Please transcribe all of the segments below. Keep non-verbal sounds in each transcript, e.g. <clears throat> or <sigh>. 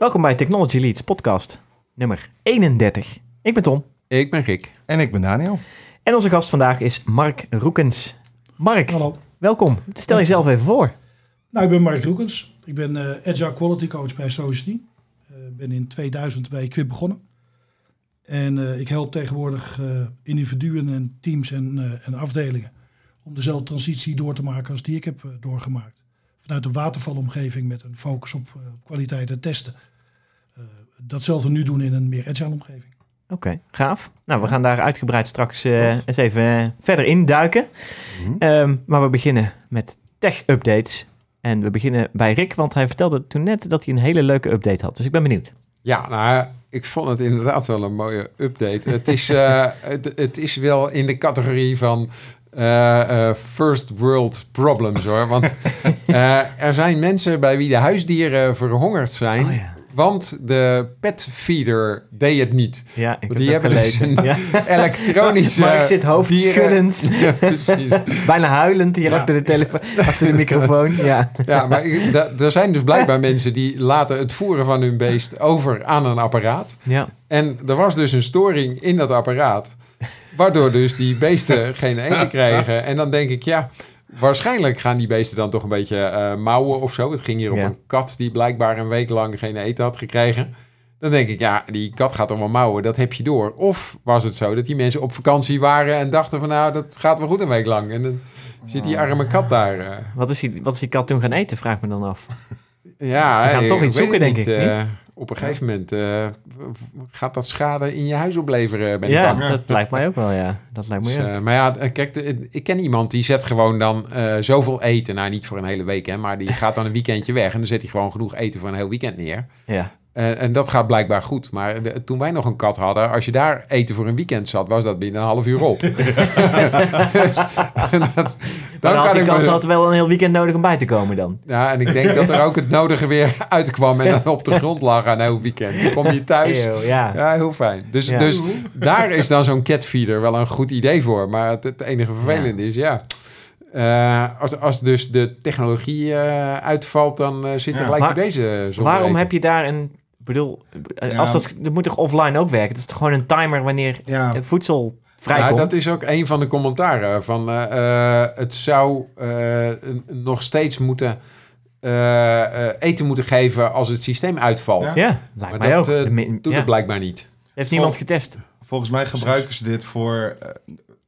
Welkom bij Technology Leads podcast nummer 31. Ik ben Tom Ik ben Rick. En ik ben Daniel. en onze gast vandaag is Mark Roekens. Mark, Hallo. welkom. Stel jezelf even voor. Nou, ik ben Mark Roekens. Ik ben eh, Agile Quality Coach bij Society. Ik ben in 2000 bij Quip begonnen. En eh, ik help tegenwoordig eh, individuen en teams en, eh, en afdelingen om dezelfde transitie door te maken als die ik heb eh, doorgemaakt. Vanuit een watervalomgeving met een focus op eh, kwaliteit en testen. Eh, datzelfde nu doen in een meer agile omgeving. Oké, gaaf. Nou, we gaan daar uitgebreid straks eh, eens even eh, verder induiken. Ehm maar we beginnen met tech-updates. En we beginnen bij Rick, want hij vertelde toen net dat hij een hele leuke update had. Dus ik ben benieuwd. Ja, nou, ik vond het inderdaad wel een mooie update. het, is, eh, <laughs> het, het is wel in de categorie van eh, eh, first world problems hoor. Want <laughs> eh, er zijn mensen bij wie de huisdieren verhongerd zijn. Oh ja. Want de petfeeder deed het niet. Ja, ik heb Die hebben dus gelezen. een Ja. <laughs> elektronische Mark zit dieren- hoofdschuddend, <laughs> Ja, precies. <laughs> bijna huilend hier achter de telefoon, achter de microfoon. Ja. Ja, maar ik- er zijn dus blijkbaar mensen die laten het voeren van hun beest over aan een apparaat. ja. En er was dus een storing in dat apparaat. Waardoor dus die beesten geen eten krijgen. En dan denk ik, ja, waarschijnlijk gaan die beesten dan toch een beetje eh, mouwen of zo. Het ging hier om Ja. een kat die blijkbaar een week lang geen eten had gekregen. Dan denk ik, ja, die kat gaat toch wel mouwen, dat heb je door. Of was het zo dat die mensen op vakantie waren en dachten van nou, dat gaat wel goed een week lang. En dan zit die arme kat daar. eh. Wat, is die, wat is die kat toen gaan eten, vraag me dan af. Ja, Ze gaan ik toch iets zoeken, denk ik, eh, op een gegeven moment eh, gaat dat schade in je huis opleveren, ben ik Ja, bang. dat <laughs> lijkt mij ook wel, ja. Dat lijkt me Dus, eh, maar ja, eh, kijk, de- ik ken iemand die zet gewoon dan eh, zoveel eten. Nou, niet voor een hele week, hè, maar die gaat dan een weekendje weg. En dan zet hij gewoon genoeg eten voor een heel weekend neer. ja. En, en dat gaat blijkbaar goed. Maar de- toen wij nog een kat hadden, als je daar eten voor een weekend zat, was dat binnen een half uur op. <laughs> <laughs> Dus dat, Dan had die me- kat had wel een heel weekend nodig om bij te komen dan. Ja, en ik denk dat er ook het nodige weer <laughs> uitkwam en dan op de grond lag aan heel weekend. Dan kom je thuis. Eeuw, ja. Ja, heel fijn. Dus, Ja. dus daar is dan zo'n catfeeder wel een goed idee voor. Maar het, het enige vervelende is, ja... eh, als, als dus de technologie eh, uitvalt, dan eh, zit er gelijk Maar bij deze zonder Waarom heb je daar een... Ik bedoel, eh, Ja. als dat, dat moet toch offline ook werken? Het is toch gewoon een timer wanneer Ja, het voedsel Ja, dat is ook een van de commentaren. Van, eh, eh, het zou eh, nog steeds moeten eh, eh, eten moeten geven als het systeem uitvalt. Ja. Ja, lijkt Maar mij dat ook. doet ja. het blijkbaar niet. Heeft niemand getest? volgens mij gebruiken ze dit voor...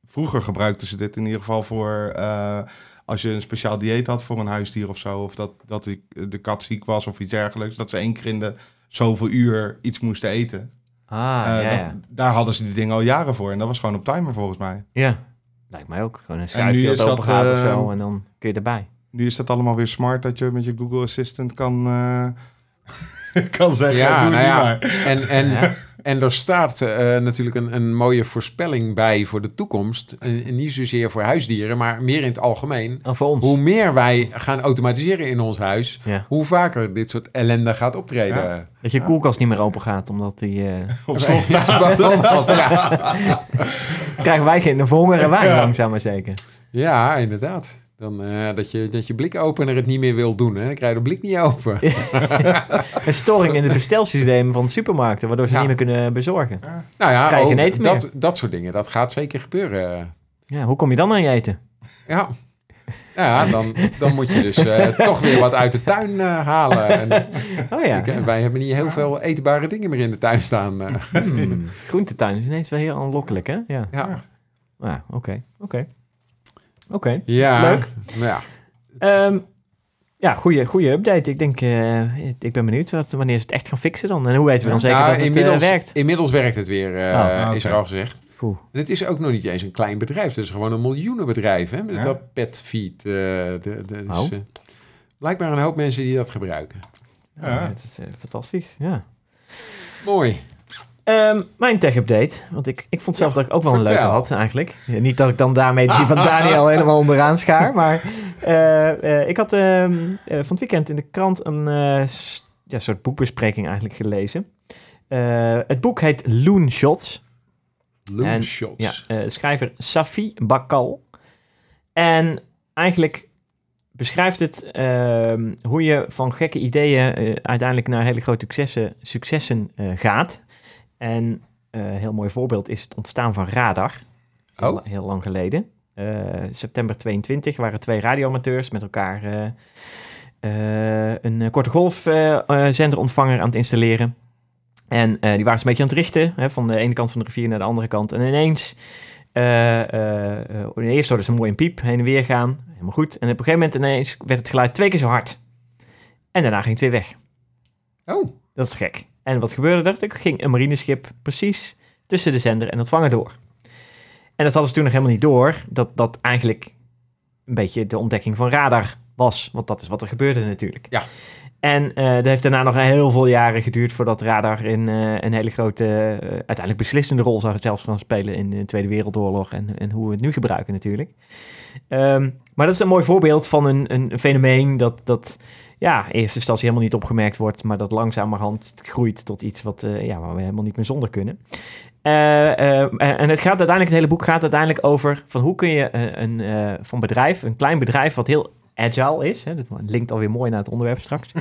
vroeger gebruikten ze dit in ieder geval voor... eh, als je een speciaal dieet had voor een huisdier of zo... of dat, dat de kat ziek was of iets dergelijks... dat ze één keer in de zoveel uur iets moesten eten. Ah, Eh, ja, dat- ja. Daar hadden ze die dingen al jaren voor. En dat was gewoon op timer volgens mij. ja. Lijkt mij ook. Gewoon een schuifje dat open gaat of eh, zo en dan kun je erbij. Nu is dat allemaal weer smart dat je met je Google Assistant kan, eh, <laughs> kan zeggen... Ja, doe nou ja. maar. En, en. En er staat eh, natuurlijk een, een mooie voorspelling bij voor de toekomst. En, en niet zozeer voor huisdieren, maar meer in het algemeen. Oh, voor ons. Hoe meer wij gaan automatiseren in ons huis, Ja. hoe vaker dit soort ellende gaat optreden. Ja. Dat je koelkast niet meer open gaat, omdat die... eh, <laughs> <laughs> Op slot ja. <laughs> krijgen wij geen verhongeren wij langzaam maar zeker. Ja, inderdaad. Dan, eh, dat, je, dat je blikopener het niet meer wil doen. Hè? Dan krijg je de blik niet open. <laughs> Een storing in het bestelsysteem van supermarkten, waardoor ze Ja. niet meer kunnen bezorgen. Nou ja, Krijg je geen eten dat, dat soort dingen. Dat gaat zeker gebeuren. Ja, hoe kom je dan aan je eten? Ja, ja dan, dan moet je dus eh, toch weer wat uit de tuin eh, halen. En, <laughs> Oh ja, ik, wij hebben niet heel veel eetbare dingen meer in de tuin staan. eh. Hmm. groentetuin is ineens wel heel aanlokkelijk, hè? Ja, ja. ja oké, oké. Oké. ja, Leuk. nou ja. Ehm, ja, goede, goede update. Ik denk, eh, ik ben benieuwd wat, wanneer ze het echt gaan fixen dan. En hoe weten we dan zeker Nou, dat het eh, inmiddels, werkt? inmiddels werkt het weer, eh, Oh, is er al gezegd. Poeh. En het is ook nog niet eens een klein bedrijf. Het is gewoon een miljoenenbedrijf. Hè? Met Ja. dat petfeed. eh de, de, dus, Oh. eh, blijkbaar een hoop mensen die dat gebruiken. Ja, Ja. het is fantastisch, ja. Mooi. Ehm, mijn tech-update, want ik, ik vond zelf dat ik ook wel een vertel. leuke had eigenlijk. Ja, niet dat ik dan daarmee die van Daniel helemaal onderaan schaar, <laughs> maar eh, eh, ik had ehm, eh, van het weekend in de krant een ja, soort boekbespreking eigenlijk gelezen. Het boek heet Loon Shots. Loonshots. Ja, eh, schrijver Safi Bakal. En eigenlijk beschrijft het ehm, hoe je van gekke ideeën uiteindelijk naar hele grote successen, successen gaat. En een heel mooi voorbeeld is het ontstaan van Radar. Heel, Oh. heel lang geleden. Eh, september 22 waren twee radioamateurs met elkaar eh, eh, een korte golfzenderontvanger aan het installeren. En eh, die waren ze een beetje aan het richten, hè, van de ene kant van de rivier naar de andere kant. En ineens, eh eh eh, eerst hoorden ze een mooie piep, heen en weer gaan, helemaal goed. En op een gegeven moment ineens werd het geluid twee keer zo hard. En daarna ging het weer weg. Oh, Dat is gek. En wat gebeurde er? Er ging een marineschip precies tussen de zender en ontvanger door. En dat hadden ze toen nog helemaal niet door, dat dat eigenlijk een beetje de ontdekking van radar was. Want dat is wat er gebeurde natuurlijk. Ja. En eh dat heeft daarna nog heel veel jaren geduurd voordat radar in eh, een hele grote, eh, uiteindelijk beslissende rol zou zelfs gaan spelen in de Tweede Wereldoorlog en, en hoe we het nu gebruiken natuurlijk. Ehm, maar dat is een mooi voorbeeld van een, een fenomeen dat, dat ja, in eerste instantie helemaal niet opgemerkt wordt, maar dat langzamerhand groeit tot iets wat, eh, ja, waar we helemaal niet meer zonder kunnen. Eh, eh, en het gaat uiteindelijk, het hele boek gaat uiteindelijk over van hoe kun je een eh, van bedrijf, een klein bedrijf wat heel agile is, hè, dat linkt alweer mooi naar het onderwerp straks,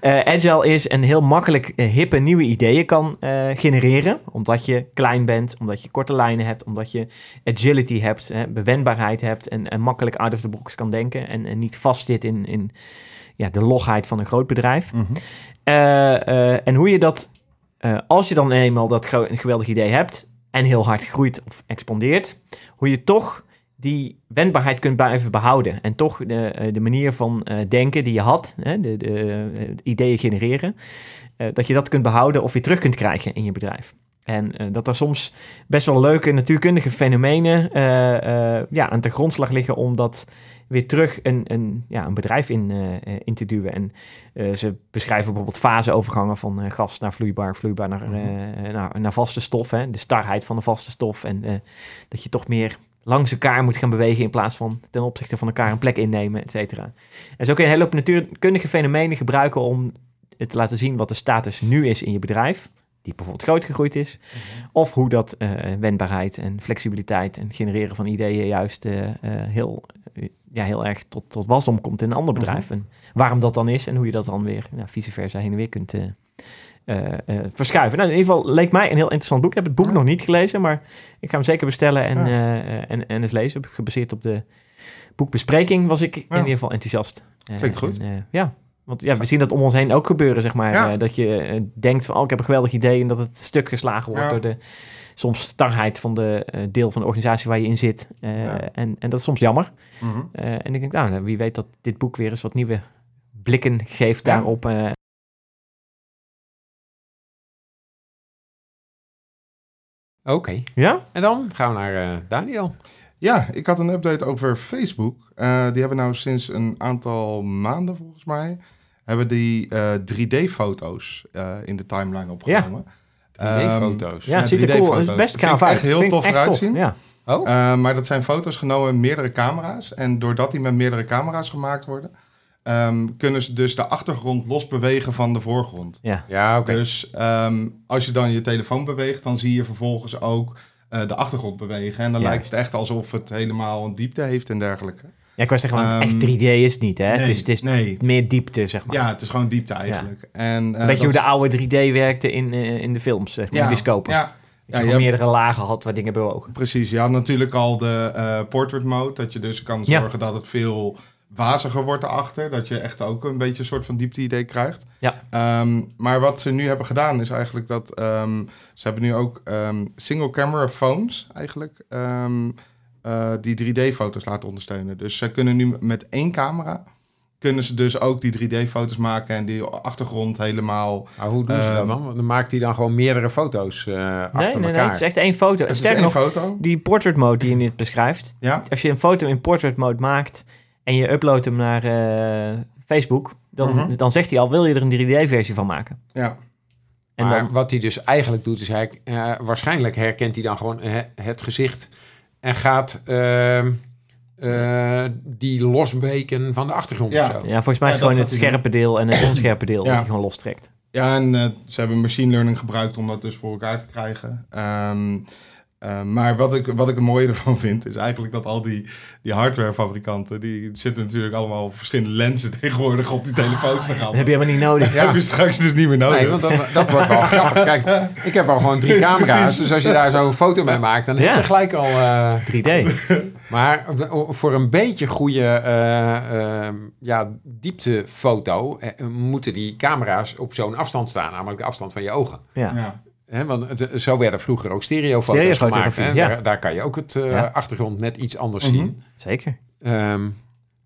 <laughs> agile is en heel makkelijk hippe nieuwe ideeën kan genereren, omdat je klein bent, omdat je korte lijnen hebt, omdat je agility hebt, hè, bewendbaarheid hebt en, en makkelijk out of the box kan denken en, en niet vast zit in, in ja, de logheid van een groot bedrijf. Mhm. Eh, eh, en hoe je dat, eh, als je dan eenmaal dat een geweldig idee hebt en heel hard groeit of expandeert, hoe je toch die wendbaarheid kunt blijven behouden. En toch de, de manier van denken die je had, hè, de, de, ideeën genereren, dat je dat kunt behouden of weer terug kunt krijgen in je bedrijf. En dat er soms best wel leuke natuurkundige fenomenen ja, aan de grondslag liggen om dat weer terug een, een, ja, een bedrijf in, eh, eh, in te duwen. En eh, ze beschrijven bijvoorbeeld faseovergangen van gas naar vloeibaar, vloeibaar naar, eh, naar, naar vaste stof. Hè? De starheid van de vaste stof. En dat je toch meer langs elkaar moet gaan bewegen in plaats van ten opzichte van elkaar een plek innemen, et cetera. En zo kun je een hele hoop natuurkundige fenomenen gebruiken om te laten zien wat de status nu is in je bedrijf. Die bijvoorbeeld groot gegroeid is. Of hoe dat wendbaarheid en flexibiliteit en genereren van ideeën juist heel, ja, heel erg tot, tot wasdom komt in een ander bedrijf. En waarom dat dan is en hoe je dat dan weer nou, vice versa heen en weer kunt eh, eh, eh, verschuiven. Nou, in ieder geval leek mij een heel interessant boek. Ik heb het boek Ja. nog niet gelezen, maar ik ga hem zeker bestellen en, Ja. en, en eens lezen. Gebaseerd op de boekbespreking was ik in ieder geval enthousiast. Klinkt goed. en, ja, want ja, we zien dat om ons heen ook gebeuren, zeg maar. Ja. Dat je denkt van, oh, ik heb een geweldig idee en dat het stuk geslagen wordt Ja. door de soms starheid van de eh, deel van de organisatie waar je in zit. Eh, Ja. en, en dat is soms jammer. Mhm. Eh, en ik denk, nou, wie weet dat dit boek weer eens wat nieuwe blikken geeft Ja. daarop. eh. oké. ja? En dan gaan we naar eh, Daniel. Ja, ik had een update over Facebook. Eh, die hebben nou sinds een aantal maanden volgens mij... hebben die eh, 3D-foto's eh, in de timeline opgenomen. Ehm, 3D-foto's. Ja, Ja, het ziet er cool. 3D-foto's. Het is best gaaf uit. echt heel tof eruit zien. Ja. Oh, Eh, maar dat zijn foto's genomen met meerdere camera's. En doordat die met meerdere camera's gemaakt worden... ehm, kunnen ze dus de achtergrond los bewegen van de voorgrond. Ja. ja, oké. Dus ehm, als je dan je telefoon beweegt, dan zie je vervolgens ook eh, de achtergrond bewegen. En dan lijkt het echt alsof het helemaal een diepte heeft en dergelijke. Ja, ik wou zeggen, want Ehm, echt 3D is het niet, hè? het, is, het is nee. meer diepte, zeg maar. Ja, het is gewoon diepte eigenlijk. En, eh, beetje hoe dat de oude 3D werkte in, eh, in de films, zeg maar, ja, bioscopen. Ja, Dat je Ja, je hebt- meerdere lagen had waar dingen bewogen. precies. Je had natuurlijk al de eh, portrait mode. Dat je dus kan Ja. zorgen dat het veel waziger wordt erachter. Dat je echt ook een beetje een soort van diepte-idee krijgt. Ja. Ehm, maar wat ze nu hebben gedaan is eigenlijk dat... ehm, ze hebben nu ook ehm, single-camera phones eigenlijk... eh, die 3D-foto's laten ondersteunen. Dus ze kunnen nu met één camera... kunnen ze dus ook die 3D-foto's maken... en die achtergrond helemaal... Maar hoe doen ze dat Ehm, dan? Want dan maakt hij dan gewoon meerdere foto's eh, achter Nee, nee, elkaar. nee, het is echt één foto. Het is één nog, foto. die portrait mode die je net beschrijft. Ja, Als je een foto in portrait mode maakt en je uploadt hem naar eh, Facebook, dan, Mhm. dan zegt hij al, wil je er een 3D-versie van maken? ja. En maar dan, wat hij dus eigenlijk doet, is hij, eh, waarschijnlijk herkent hij dan gewoon eh, het gezicht en gaat ehm, eh, die losbreken van de achtergrond Ja. ja, volgens mij is Ja, het gewoon het scherpe deel en het <clears throat> onscherpe deel Ja. dat hij gewoon lostrekt. Ja, en eh, ze hebben machine learning gebruikt om dat dus voor elkaar te krijgen. Ehm, Eh, maar wat ik, wat ik het mooie ervan <laughs> vind, is eigenlijk dat al die, die hardwarefabrikanten, die zitten natuurlijk allemaal verschillende lenzen <laughs> tegenwoordig op die telefoons te gaan. Dat heb je helemaal niet nodig. heb je straks dus niet meer nodig. Nee, want dat, dat wordt wel <laughs> grappig. Kijk, ik heb al gewoon drie camera's. Dus als je daar zo'n foto mee maakt, dan heb Ja. je gelijk al... eh, 3D. Maar voor een beetje goede eh, eh, ja, dieptefoto eh, moeten die camera's op zo'n afstand staan, namelijk de afstand van je ogen. Ja. ja. Hè, want het, zo werden vroeger ook stereofoto's gemaakt. Hè? ja. Daar, daar kan je ook het eh, Ja. achtergrond net iets anders Mhm. zien. Zeker. Ehm,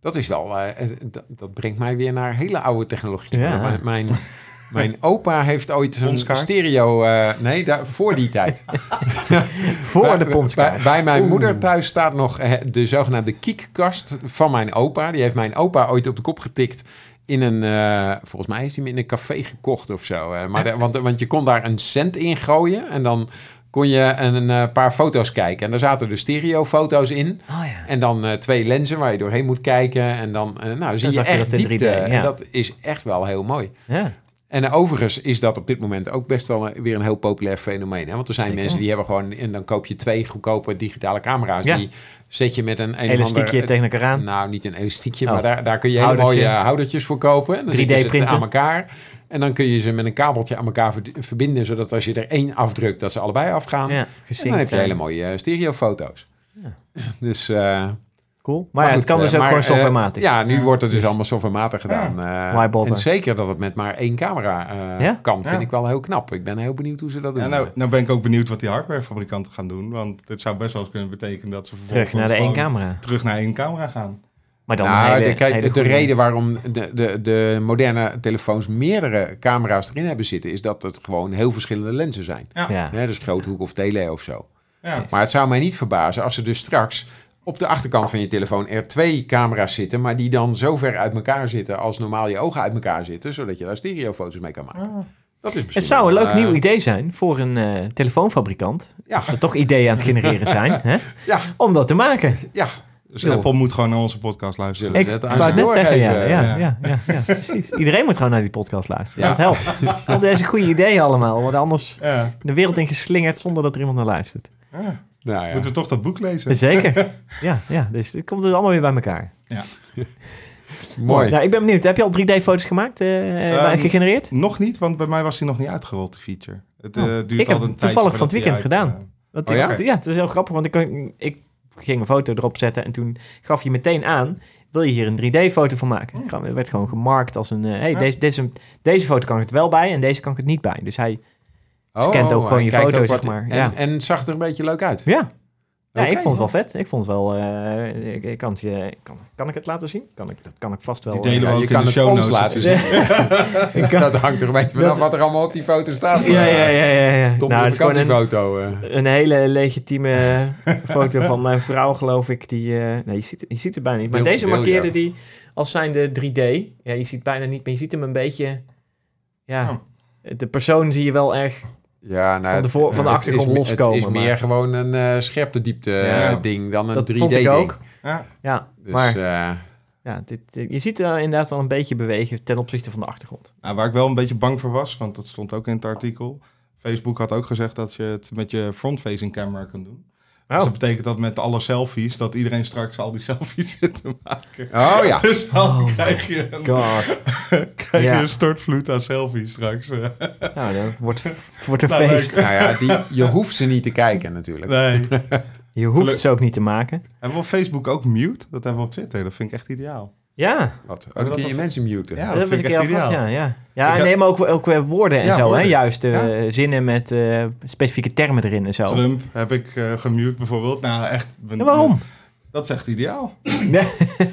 dat is wel, eh, eh, dat, dat brengt mij weer naar hele oude technologie. Ja. Mijn, mijn, <laughs> mijn opa heeft ooit zo'n Ponskaart? stereo... eh, nee, daar, voor die tijd. <laughs> Voor Bij- de ponskaart. bij mijn moeder thuis staat nog eh, de zogenaamde kiekkast van mijn opa. Die heeft mijn opa ooit op de kop getikt in een... eh, volgens mij is hij in een café gekocht of zo. maar de- want, want je kon daar een cent in gooien en dan kon je een, eh, paar foto's kijken. En daar zaten dus stereofoto's in. Oh ja. En dan eh, twee lenzen waar je doorheen moet kijken. En dan nou, zie je je echt in diepte. 3D, ja. En dat is echt wel heel mooi. Ja. En eh, overigens is dat op dit moment ook best wel weer een heel populair fenomeen. Hè? Want er zijn Zeker. mensen die hebben gewoon... En dan koop je twee goedkope digitale camera's. Ja. Die zet je met een... een Elastiekje ander- tegen elkaar aan. Nou, niet een elastiekje, Oh. maar daar, daar kun je hele Houdertje. mooie houdertjes voor kopen. En dan 3D zitten ze printen. aan elkaar. En dan kun je ze met een kabeltje aan elkaar verbinden... zodat als je er één afdrukt, dat ze allebei afgaan. Ja, en dan heb je hele mooie eh, stereofoto's. <laughs> Dus... eh, Cool. Maar, ja, het kan eh, dus ook maar, gewoon eh, softwarematig. ja, nu wordt het dus, Dus- allemaal softwarematig gedaan. eh, en zeker dat het met maar één camera eh, Ja? kan, vind Ja. ik wel heel knap. Ik ben heel benieuwd hoe ze dat doen. Ja, nou, nou ben ik ook benieuwd wat die hardwarefabrikanten gaan doen. Want dit zou best wel eens kunnen betekenen dat ze Terug naar de één camera. Terug naar één camera gaan. Maar dan nou, hele, de, kijk, de reden waarom de, de, de moderne telefoons meerdere camera's erin hebben zitten, is dat het gewoon heel verschillende lenzen zijn. Ja. Dus groothoek of tele of zo. Ja. Maar het zou mij niet verbazen als er dus straks op de achterkant van je telefoon er twee camera's zitten, maar die dan zo ver uit elkaar zitten als normaal je ogen uit elkaar zitten, zodat je daar stereofoto's mee kan maken. Ah. Dat is Het zou een leuk eh, nieuw idee zijn voor een eh, telefoonfabrikant. Ja. Als we toch ideeën aan het genereren zijn. <laughs> Hè? Ja, Om dat te maken. ja. Dus. Apple moet gewoon naar onze podcast luisteren. Ik het wou net zeggen, ja, ja, Ja. ja, ja, ja, precies. Iedereen moet gewoon naar die podcast luisteren. Ja. Dat helpt. Al deze goede ideeën allemaal worden anders Ja. de wereld in geslingerd zonder dat er iemand naar luistert. Ja. Nou ja. Moeten we toch dat boek lezen? Zeker. <laughs> Ja, ja, dus het komt dus allemaal weer bij elkaar. <laughs> Mooi. Nou, ik ben benieuwd. Heb je al 3D-foto's gemaakt, Ehm, gegenereerd? Nog niet, want bij mij was die nog niet uitgerold, die feature. Het, Oh, duurt ik heb het toevallig van het weekend gedaan. Oh ja? ja, het is heel grappig, want ik, ik ging een foto erop zetten en toen gaf je meteen aan, wil je hier een 3D-foto van maken? Oh. Het werd gewoon gemarkt als een, hey, Ja. deze, deze, deze foto kan ik het wel bij en deze kan ik het niet bij. Dus hij, Oh, scant ook gewoon hij je foto, zeg maar. En, Ja. en het zag er een beetje leuk uit. ja. Ja, ik vond het wel vet. Ik vond het wel... eh, ik, ik kan, het je, kan, kan ik het laten zien? Kan ik, dat kan ik vast wel. Die delen we Ja, ook je in kan de het show notes laten zien. <laughs> <laughs> Ik kan- Dat hangt er een beetje vanaf Dat- wat er allemaal op die foto staat. ja, ja, ja, ja. ja. Top Nou, de het is gewoon een, vakantiefoto. eh. een hele legitieme <laughs> foto van mijn vrouw, geloof ik. Die, eh, nee, je ziet, je ziet het bijna niet. Maar deze markeerde ja. die als zijnde 3D. Ja, je ziet bijna niet, maar je ziet hem een beetje... Ja, de persoon zie je wel erg... Ja, nou, Van de voor- van de het achtergrond is, me- loskomen, Het is meer gewoon een eh scherpte diepte Ja. ding dan een Dat 3D vond ik ding. ook. Ja. Ja, Dus, maar eh, ja, dit, dit- je ziet er inderdaad wel een beetje bewegen ten opzichte van de achtergrond. Nou, waar ik wel een beetje bang voor was, want dat stond ook in het artikel. Facebook had ook gezegd dat je het met je front-facing camera kunt doen. Dus Oh, dat betekent dat met alle selfies, dat iedereen straks al die selfies <laughs> zit te maken. oh ja. Dus dan Oh krijg, je een, god. <laughs> krijg Ja. je een stortvloed aan selfies straks. <laughs> nou, dan wordt, wordt een Nou, feest. nou ja, die, je hoeft ze niet te kijken natuurlijk. Nee. Je hoeft Geluk- ze ook niet te maken. Hebben we op Facebook ook mute? Dat hebben we op Twitter. Dat vind ik echt ideaal. Ja, Wat? Oh, dat dan kun je mensen muten. Ja, dat dat heb vind ik gehad, ideaal. ja. Ja, ja Ik heb- nee, maar ook, ook woorden en Ja, zo, hè? Juist zinnen met eh, specifieke termen erin en zo. Trump heb ik eh, gemute bijvoorbeeld. Nou, echt. mijn- Ja, waarom? Dat is echt ideaal. <laughs> Nee.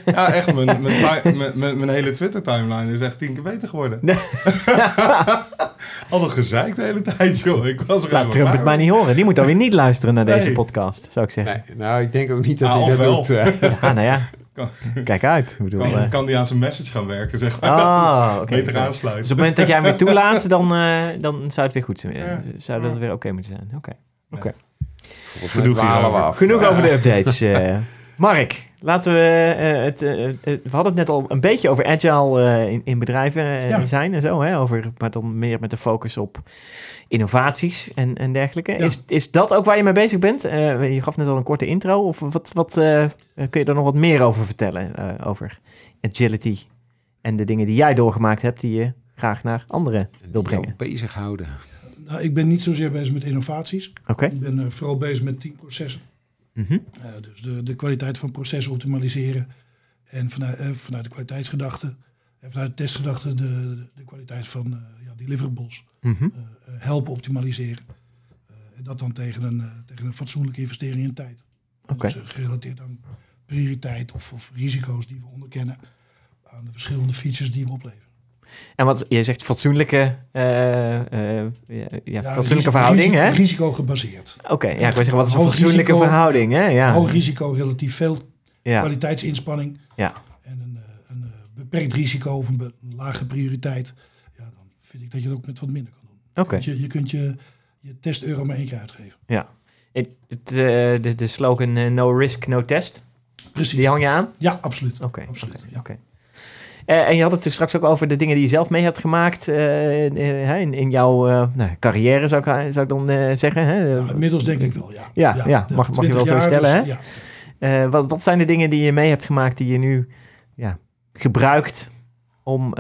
Ja, echt. Mijn, mijn, <laughs> mijn, mijn, mijn hele Twitter-timeline is echt tien keer beter geworden. Nee. <laughs> Al een gezeik de hele tijd, joh. Ik was er Laat helemaal Trump het maar niet horen. Die moet dan weer niet luisteren naar deze podcast, zou ik zeggen. Nee, nou, ik denk ook niet dat Ah, hij dat ofwel. doet. eh. Ja, nou ja. Kan- Kijk uit. Ik bedoel, Kan, eh, kan die aan zijn message gaan werken, zeg maar. Ah, <laughs> oké. Beter Dus op aansluiten. het moment dat jij hem weer toelaat, <laughs> dan, eh, dan zou het weer goed zijn. Ja. Zou dat weer oké moeten zijn. Oké. Mij Genoeg af. Genoeg Eh, over de updates. <laughs> Mark, laten we eh, het. eh, eh, we hadden het net al een beetje over agile eh, in, in bedrijven Ja. zijn en zo, hè? Over, maar dan meer met de focus op innovaties en, en dergelijke. Ja. Is, is dat ook waar je mee bezig bent? Eh, je gaf net al een korte intro. Of wat, wat eh, kun je daar nog wat meer over vertellen? eh, over agility en de dingen die jij doorgemaakt hebt, die je graag naar anderen wil brengen. bezighouden. Nou, ik ben niet zozeer bezig met innovaties. Oké. Ik ben vooral bezig met teamprocessen. Mhm. Eh, dus de, de kwaliteit van processen optimaliseren. En vanuit, eh, vanuit de kwaliteitsgedachte en vanuit de testgedachte de, de, de kwaliteit van eh, ja, deliverables Mhm. eh, eh, helpen optimaliseren. Eh, en dat dan tegen een, eh, tegen een fatsoenlijke investering in tijd. Dus eh, gerelateerd aan prioriteit of, of risico's die we onderkennen. Aan de verschillende features die we opleveren. En wat je zegt, fatsoenlijke, eh, eh, ja, ja, fatsoenlijke verhouding, risico, hè? Risico gebaseerd. Oké, ja, ik wil zeggen, wat is een Hoog fatsoenlijke risico- verhouding, hè? Ja. Hoog risico, relatief veel ja. kwaliteitsinspanning. Ja. En een, eh, een beperkt risico of een, be- een lage prioriteit. Ja, dan vind ik dat je het ook met wat minder kan doen. Oké. Je, je kunt je, je test-euro maar één keer uitgeven. Het, het, de, de slogan no risk, no test, Precies. die hang je aan? Ja, absoluut. Oké. Absoluut, oké, ja. Eh, en je had het dus straks ook over de dingen die je zelf mee hebt gemaakt eh, eh, in, in jouw nou, carrière, zou ik, zou ik dan zeggen. Hè? Ja, inmiddels denk ik wel, ja. Ja, ja, mag- mag je 20 wel zo stellen, hè? Eh, wat, wat zijn de dingen die je mee hebt gemaakt die je nu ja, gebruikt om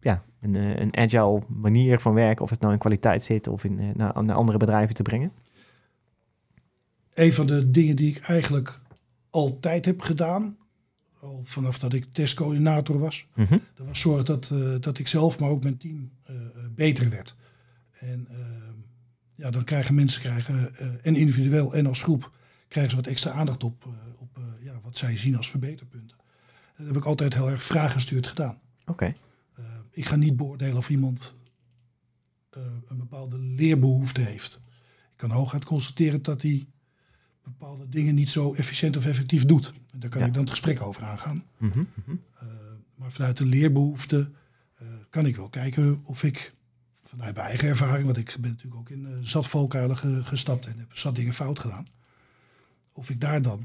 ja, een, een agile manier van werken, of het nou in kwaliteit zit of in, naar, naar andere bedrijven te brengen? Een van de dingen die ik eigenlijk altijd heb gedaan, al vanaf dat ik testcoördinator was, Mhm. dat was zorgen dat, eh, dat ik zelf, maar ook mijn team, eh, beter werd. En eh, ja, dan krijgen mensen, krijgen, en individueel en als groep, krijgen ze wat extra aandacht op, op ja, wat zij zien als verbeterpunten. Dat heb ik altijd heel erg vraaggestuurd gedaan. Oké. Ik ga niet beoordelen of iemand een bepaalde leerbehoefte heeft. Ik kan hooguit constateren dat hij bepaalde dingen niet zo efficiënt of effectief doet. En daar kan Ja. ik dan het gesprek over aangaan. Mhm, mhm. Eh, maar vanuit de leerbehoefte eh, kan ik wel kijken of ik vanuit mijn eigen ervaring, want ik ben natuurlijk ook in eh, zat valkuilen ge- gestapt en heb zat dingen fout gedaan. Of ik daar dan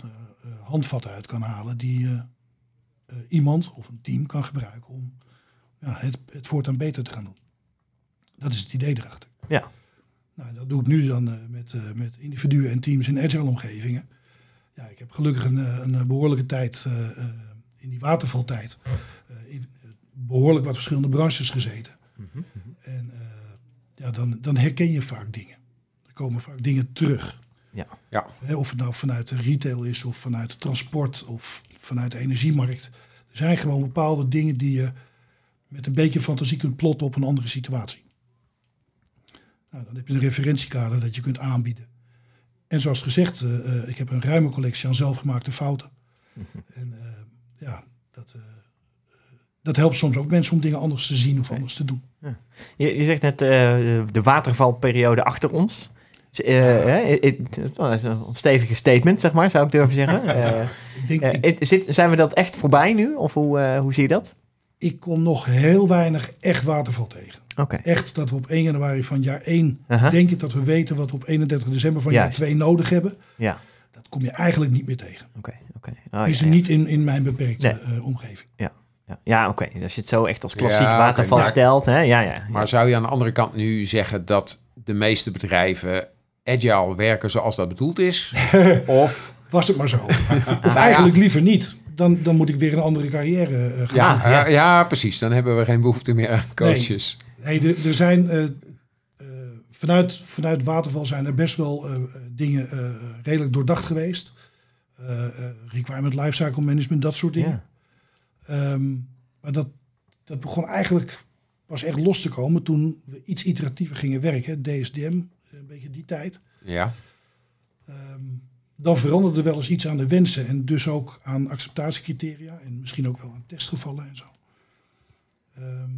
handvatten uit kan halen die iemand of een team kan gebruiken om ja, het, het voortaan beter te gaan doen. Dat is het idee erachter. Ja. Nou, dat doe ik nu dan eh, met, eh, met individuen en teams in agile omgevingen. Ja, ik heb gelukkig een, eh, een behoorlijke tijd eh, eh, in die watervaltijd eh, in eh, behoorlijk wat verschillende branches gezeten. Mhm, En eh, ja, dan, dan herken je vaak dingen. Er komen vaak dingen terug. Ja. Ja. Of het nou vanuit de retail is, of vanuit het transport, of vanuit de energiemarkt. Er zijn gewoon bepaalde dingen die je met een beetje fantasie kunt plotten op een andere situatie. Nou, dan heb je een referentiekader dat je kunt aanbieden. En zoals gezegd, eh, eh, ik heb een ruime collectie aan zelfgemaakte fouten. En eh, ja, dat, dat helpt soms ook mensen om dingen anders te zien of anders te doen. Je, je zegt net de watervalperiode achter ons. Dat is een stevige statement, zeg maar, zou ik durven zeggen. <laughs> Ik denk, ik, zit, zijn we dat echt voorbij nu? Of hoe, hoe zie je dat? ik kom nog heel weinig echt waterval tegen. Oké. Echt dat we op 1 januari van jaar 1 Aha. denken dat we weten wat we op 31 december van Juist. jaar 2 nodig hebben. Ja, Dat kom je eigenlijk niet meer tegen. oké. oké. Oh, is ja, er ja. niet in, in mijn beperkte Nee. eh, omgeving. Ja, ja oké. Dus als je het zo echt als klassiek Ja, waterval maar- stelt, hè? Ja, ja. Maar zou je aan de andere kant nu zeggen dat de meeste bedrijven agile werken zoals dat bedoeld is? <laughs> of Was het maar zo. <laughs> of eigenlijk liever niet. Dan, dan moet ik weer een andere carrière eh, gaan ja, ja. ja, precies. Dan hebben we geen behoefte meer aan coaches. Nee, er, er zijn eh, eh, vanuit, vanuit Waterval zijn er best wel eh, dingen redelijk doordacht geweest. Requirement lifecycle management, dat soort dingen. Ja. Ehm, maar dat, dat begon eigenlijk pas echt los te komen toen we iets iteratiever gingen werken. DSDM, een beetje die tijd. Ja. Ehm, dan veranderde er wel eens iets aan de wensen en dus ook aan acceptatiecriteria en misschien ook wel aan testgevallen en zo. Ehm,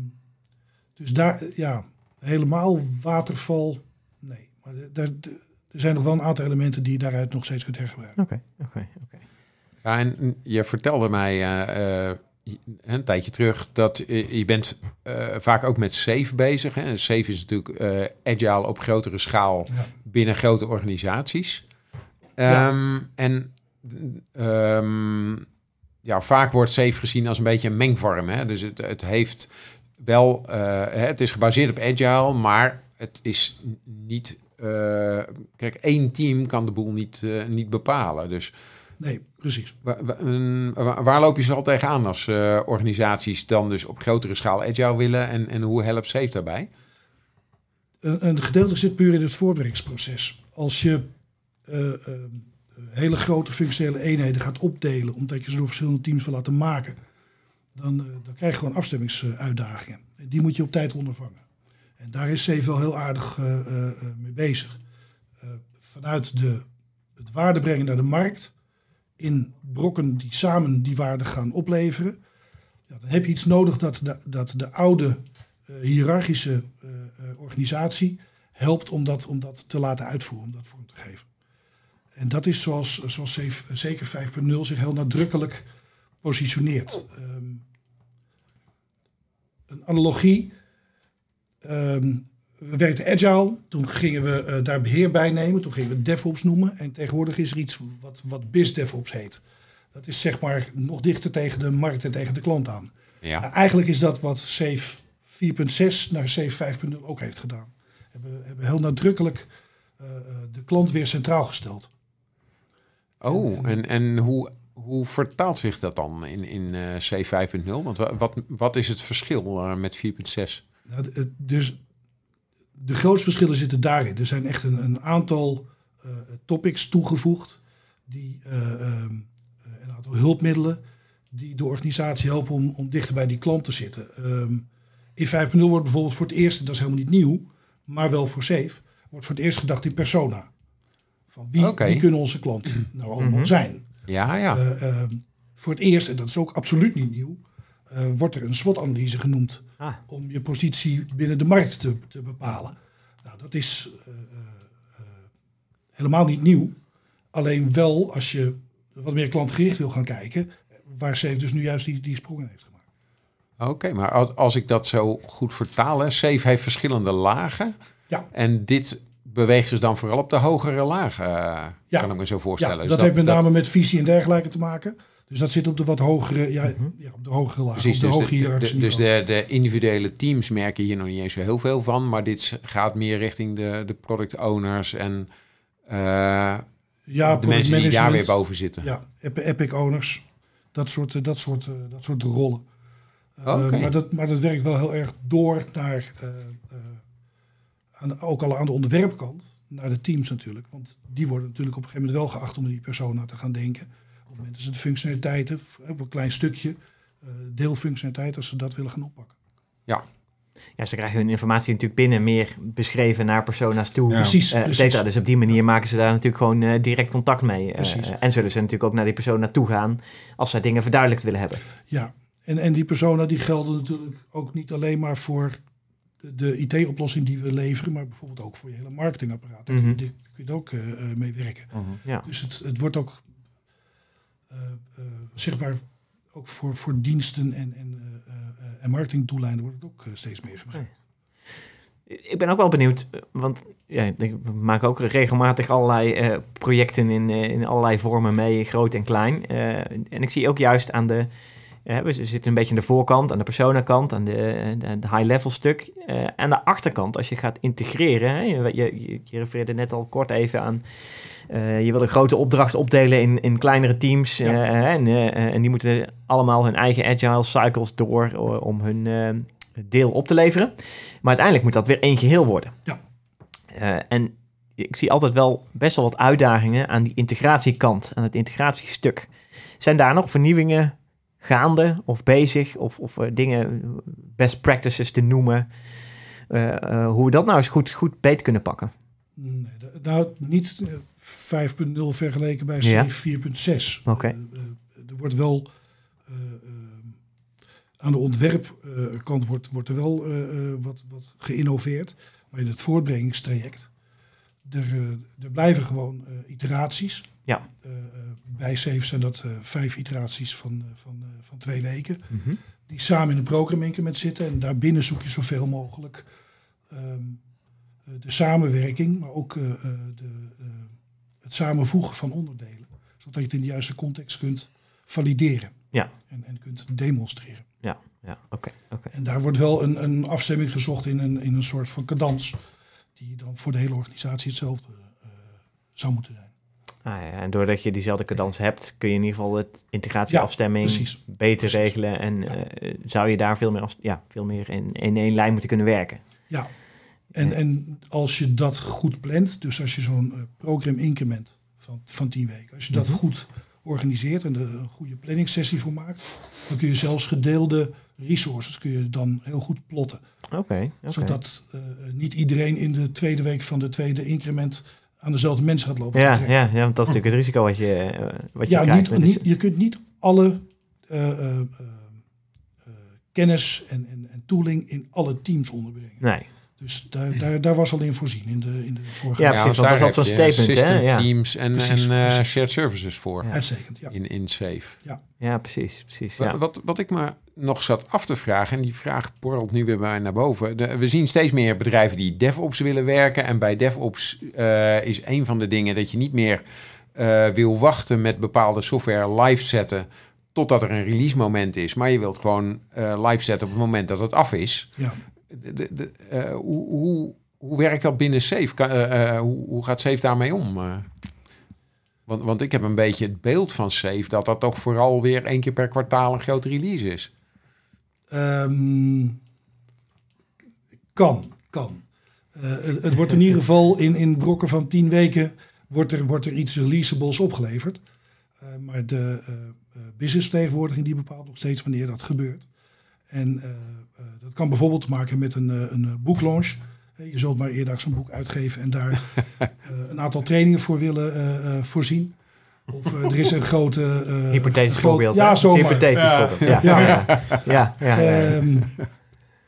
dus daar, ja, helemaal waterval, nee. Maar daar- er zijn nog wel een aantal elementen die je daaruit nog steeds kunt hergebruiken. Oké, oké, oké. Ja, en je vertelde mij eh, eh, een tijdje terug dat je bent eh, vaak ook met SAFE bezig. Hè? En SAFE is natuurlijk eh, agile op grotere schaal Ja. binnen grote organisaties. Ja. Ehm, En ehm, ja, vaak wordt Safe gezien als een beetje een mengvorm. Hè? Dus het, het heeft wel, eh, het is gebaseerd op agile, maar het is niet. eh, kijk, één team kan de boel niet, eh, niet bepalen. Dus Nee, precies. wa- wa- een- wa- waar loop je ze al tegenaan als organisaties dan dus op grotere schaal agile willen en, en hoe helpt Safe daarbij? Een, een gedeelte zit puur in het voorbereidingsproces. Als je hele grote functionele eenheden gaat opdelen, omdat je ze door verschillende teams wil laten maken, dan, eh, dan krijg je gewoon afstemmingsuitdagingen. En die moet je op tijd ondervangen. En daar is Safe wel heel aardig eh, eh, mee bezig. Vanuit de, het waarde brengen naar de markt, in brokken die samen die waarde gaan opleveren, ja, dan heb je iets nodig dat de, dat de oude hiërarchische organisatie helpt om dat, om dat te laten uitvoeren, om dat vorm te geven. En dat is zoals, zoals zeker 5.0 zich heel nadrukkelijk positioneert. Ehm, een analogie. ehm, we werkten agile, toen gingen we eh, daar beheer bij nemen, toen gingen we DevOps noemen. En tegenwoordig is er iets wat, wat BIS DevOps heet. Dat is zeg maar nog dichter tegen de markt en tegen de klant aan. Ja. Nou, eigenlijk is dat wat Safe 4.6 naar Safe 5.0 ook heeft gedaan. Hebben, hebben heel nadrukkelijk eh, eh, de klant weer centraal gesteld. Oh, en, en hoe, hoe vertaalt zich dat dan in, in eh C 5.0? Want wa- wat, wat is het verschil eh, met 4.6? Nou, dus de grootste verschillen zitten daarin. Er zijn echt een, een aantal eh, topics toegevoegd, die, eh, ehm, eh, een aantal hulpmiddelen die de organisatie helpen om, om dichter bij die klant te zitten. Ehm, in 5.0 wordt bijvoorbeeld voor het eerst, dat is helemaal niet nieuw, maar wel voor Safe, wordt voor het eerst gedacht in persona. Van wie, kunnen onze klanten <clears throat> nou allemaal zijn? Ja, ja. Eh, ehm, voor het eerst, en dat is ook absoluut niet nieuw, eh, wordt er een SWOT-analyse genoemd Ah. om je positie binnen de markt te, te bepalen. Nou, dat is eh, helemaal niet nieuw. Alleen wel als je wat meer klantgericht wil gaan kijken, waar Safe dus nu juist die, die sprong in heeft gemaakt. Oké, maar als, als ik dat zo goed vertaal, hè, Safe heeft verschillende lagen. Ja. En dit beweegt dus dan vooral op de hogere lagen, eh, Ja. kan ik me zo Ja, voorstellen. dat, Dus heeft met name met visie en dergelijke te maken. Dus dat zit op de wat hogere, ja, ja op de hogere laag, Precies, op de dus, hoge de, dus de, de individuele teams merken hier nog niet eens zo heel veel van, maar dit gaat meer richting de, de product owners en eh, ja, de product mensen die daar weer boven zitten. Ja, Epi- Epic owners. Dat soort, eh, dat soort, dat soort rollen. Eh, Oké. maar, dat, maar dat werkt wel heel erg door naar, eh, eh, aan, ook al aan de ontwerpkant, naar de teams natuurlijk. Want die worden natuurlijk op een gegeven moment wel geacht om in die persona te gaan denken. Op het moment dat ze de functionaliteiten, op een klein stukje, eh deelfunctionaliteit, als ze dat willen gaan oppakken. Ja, Ja, ze krijgen hun informatie natuurlijk binnen meer beschreven naar persona's toe. Ja. Precies, eh, precies. cetera. Dus op die manier maken ze daar natuurlijk gewoon eh, direct contact mee. Precies. en zullen ze natuurlijk ook naar die persoon naartoe gaan als zij dingen verduidelijkt willen hebben. Ja, en, en die persona die gelden natuurlijk ook niet alleen maar voor de, IT-oplossing die we leveren, maar bijvoorbeeld ook voor je hele marketingapparaat. Daar kun je- Mhm. daar kun je ook eh, eh, mee werken. Ja. Dus het, het wordt ook, eh, maar, ook voor, voor diensten en, en, en marketingdoeleinden wordt het ook steeds meer gebruikt. Ik ben ook wel benieuwd, want ja, we maken ook regelmatig allerlei projecten in, in allerlei vormen mee, groot en klein. En ik zie ook juist aan de, eh, we zitten een beetje aan de voorkant, aan de personakant, aan de, de, de high-level stuk. Eh, aan de achterkant, als je gaat integreren, hè, je, je, je refereerde net al kort even aan, eh, je wil een grote opdracht opdelen in, in kleinere teams. Ja. eh, en, eh, en die moeten allemaal hun eigen agile cycles door eh, om hun eh, deel op te leveren. Maar uiteindelijk moet dat weer één geheel worden. Ja. Eh, en ik zie altijd wel best wel wat uitdagingen aan die integratiekant, aan het integratiestuk. Zijn daar nog vernieuwingen gaande of bezig of, of eh, dingen, best practices te noemen, eh, eh, hoe we dat nou eens goed, goed beet kunnen pakken? Nee, nou, niet eh, 5.0 vergeleken bij Ja. C 4.6. Oké. Er wordt wel aan de ontwerpkant wordt, wordt er wel wat, wat geïnnoveerd. Maar in het voortbrengingstraject, er, eh, er blijven gewoon eh, iteraties. Ja. Eh, bij Safe zijn dat vijf iteraties van, van, van twee weken. Die samen in een programma-increment zitten. En daarbinnen zoek je zoveel mogelijk ehm, eh, de samenwerking, maar ook de, het samenvoegen van onderdelen. zodat je het in de juiste context kunt valideren Ja. en, en kunt demonstreren. Ja, ja oké. oké. En daar wordt wel een, een afstemming gezocht in een, in een soort van cadans, die dan voor de hele organisatie hetzelfde eh, zou moeten zijn. Ah, ja, en doordat je diezelfde cadans hebt, kun je in ieder geval het integratieafstemming beter Precies. regelen. En eh, zou je daar veel meer, ja, veel meer in, in één lijn moeten kunnen werken. Ja. En, en als je dat goed plant, dus als je zo'n eh, program increment van, van 10 weken, als je dat Mhm. goed organiseert en er een goede planningssessie voor maakt, dan kun je zelfs gedeelde resources kun je dan heel goed plotten. Oké, oké. Zodat eh, niet iedereen in de tweede week van de tweede increment aan dezelfde mensen gaat lopen. Ja, ja, ja, want dat is natuurlijk het risico wat je, eh, wat je ja, krijgt. niet, niet, je kunt niet alle eh, kennis en, en, en tooling in alle teams onderbrengen. Nee. Dus daar, daar, daar was al in voorzien in de, in de vorige Ja, ja, precies, want dat is altijd zo'n statement, hè? System Ja. teams en, Precies, en eh, precies. shared services voor Ja. Uitstekend, ja. in, in Safe. Ja, precies. precies Wa- ja. Wat, wat ik me nog zat af te vragen, en die vraag borrelt nu weer bij mij naar boven. De- we zien steeds meer bedrijven die DevOps willen werken. En bij DevOps eh, is een van de dingen dat je niet meer eh, wil wachten met bepaalde software live zetten totdat er een release moment is. Maar je wilt gewoon eh, live zetten op het moment dat het af is. ja. De, de, hoe, hoe, hoe werkt dat binnen Safe? Hoe, hoe gaat Safe daarmee om? Want, want ik heb een beetje het beeld van Safe dat dat toch vooral weer één keer per kwartaal een grote release is. Ehm, kan, kan. Eh, het, het wordt in ieder geval in, in brokken van tien weken wordt er, wordt er iets releasables opgeleverd. Eh, maar de eh, businessvertegenwoordiging die bepaalt nog steeds wanneer dat gebeurt. En dat kan bijvoorbeeld te maken met een, een boeklaunch. Je zult maar eerdaags een boek uitgeven en daar <laughs> een aantal trainingen voor willen voorzien. Of eh, er is een grote... eh, Hypothetisch een groot- voorbeeld. Ja, zomaar. Hypothetisch Ja. voorbeeld. Ja, ja, ja. ja, ja, ja. Ehm,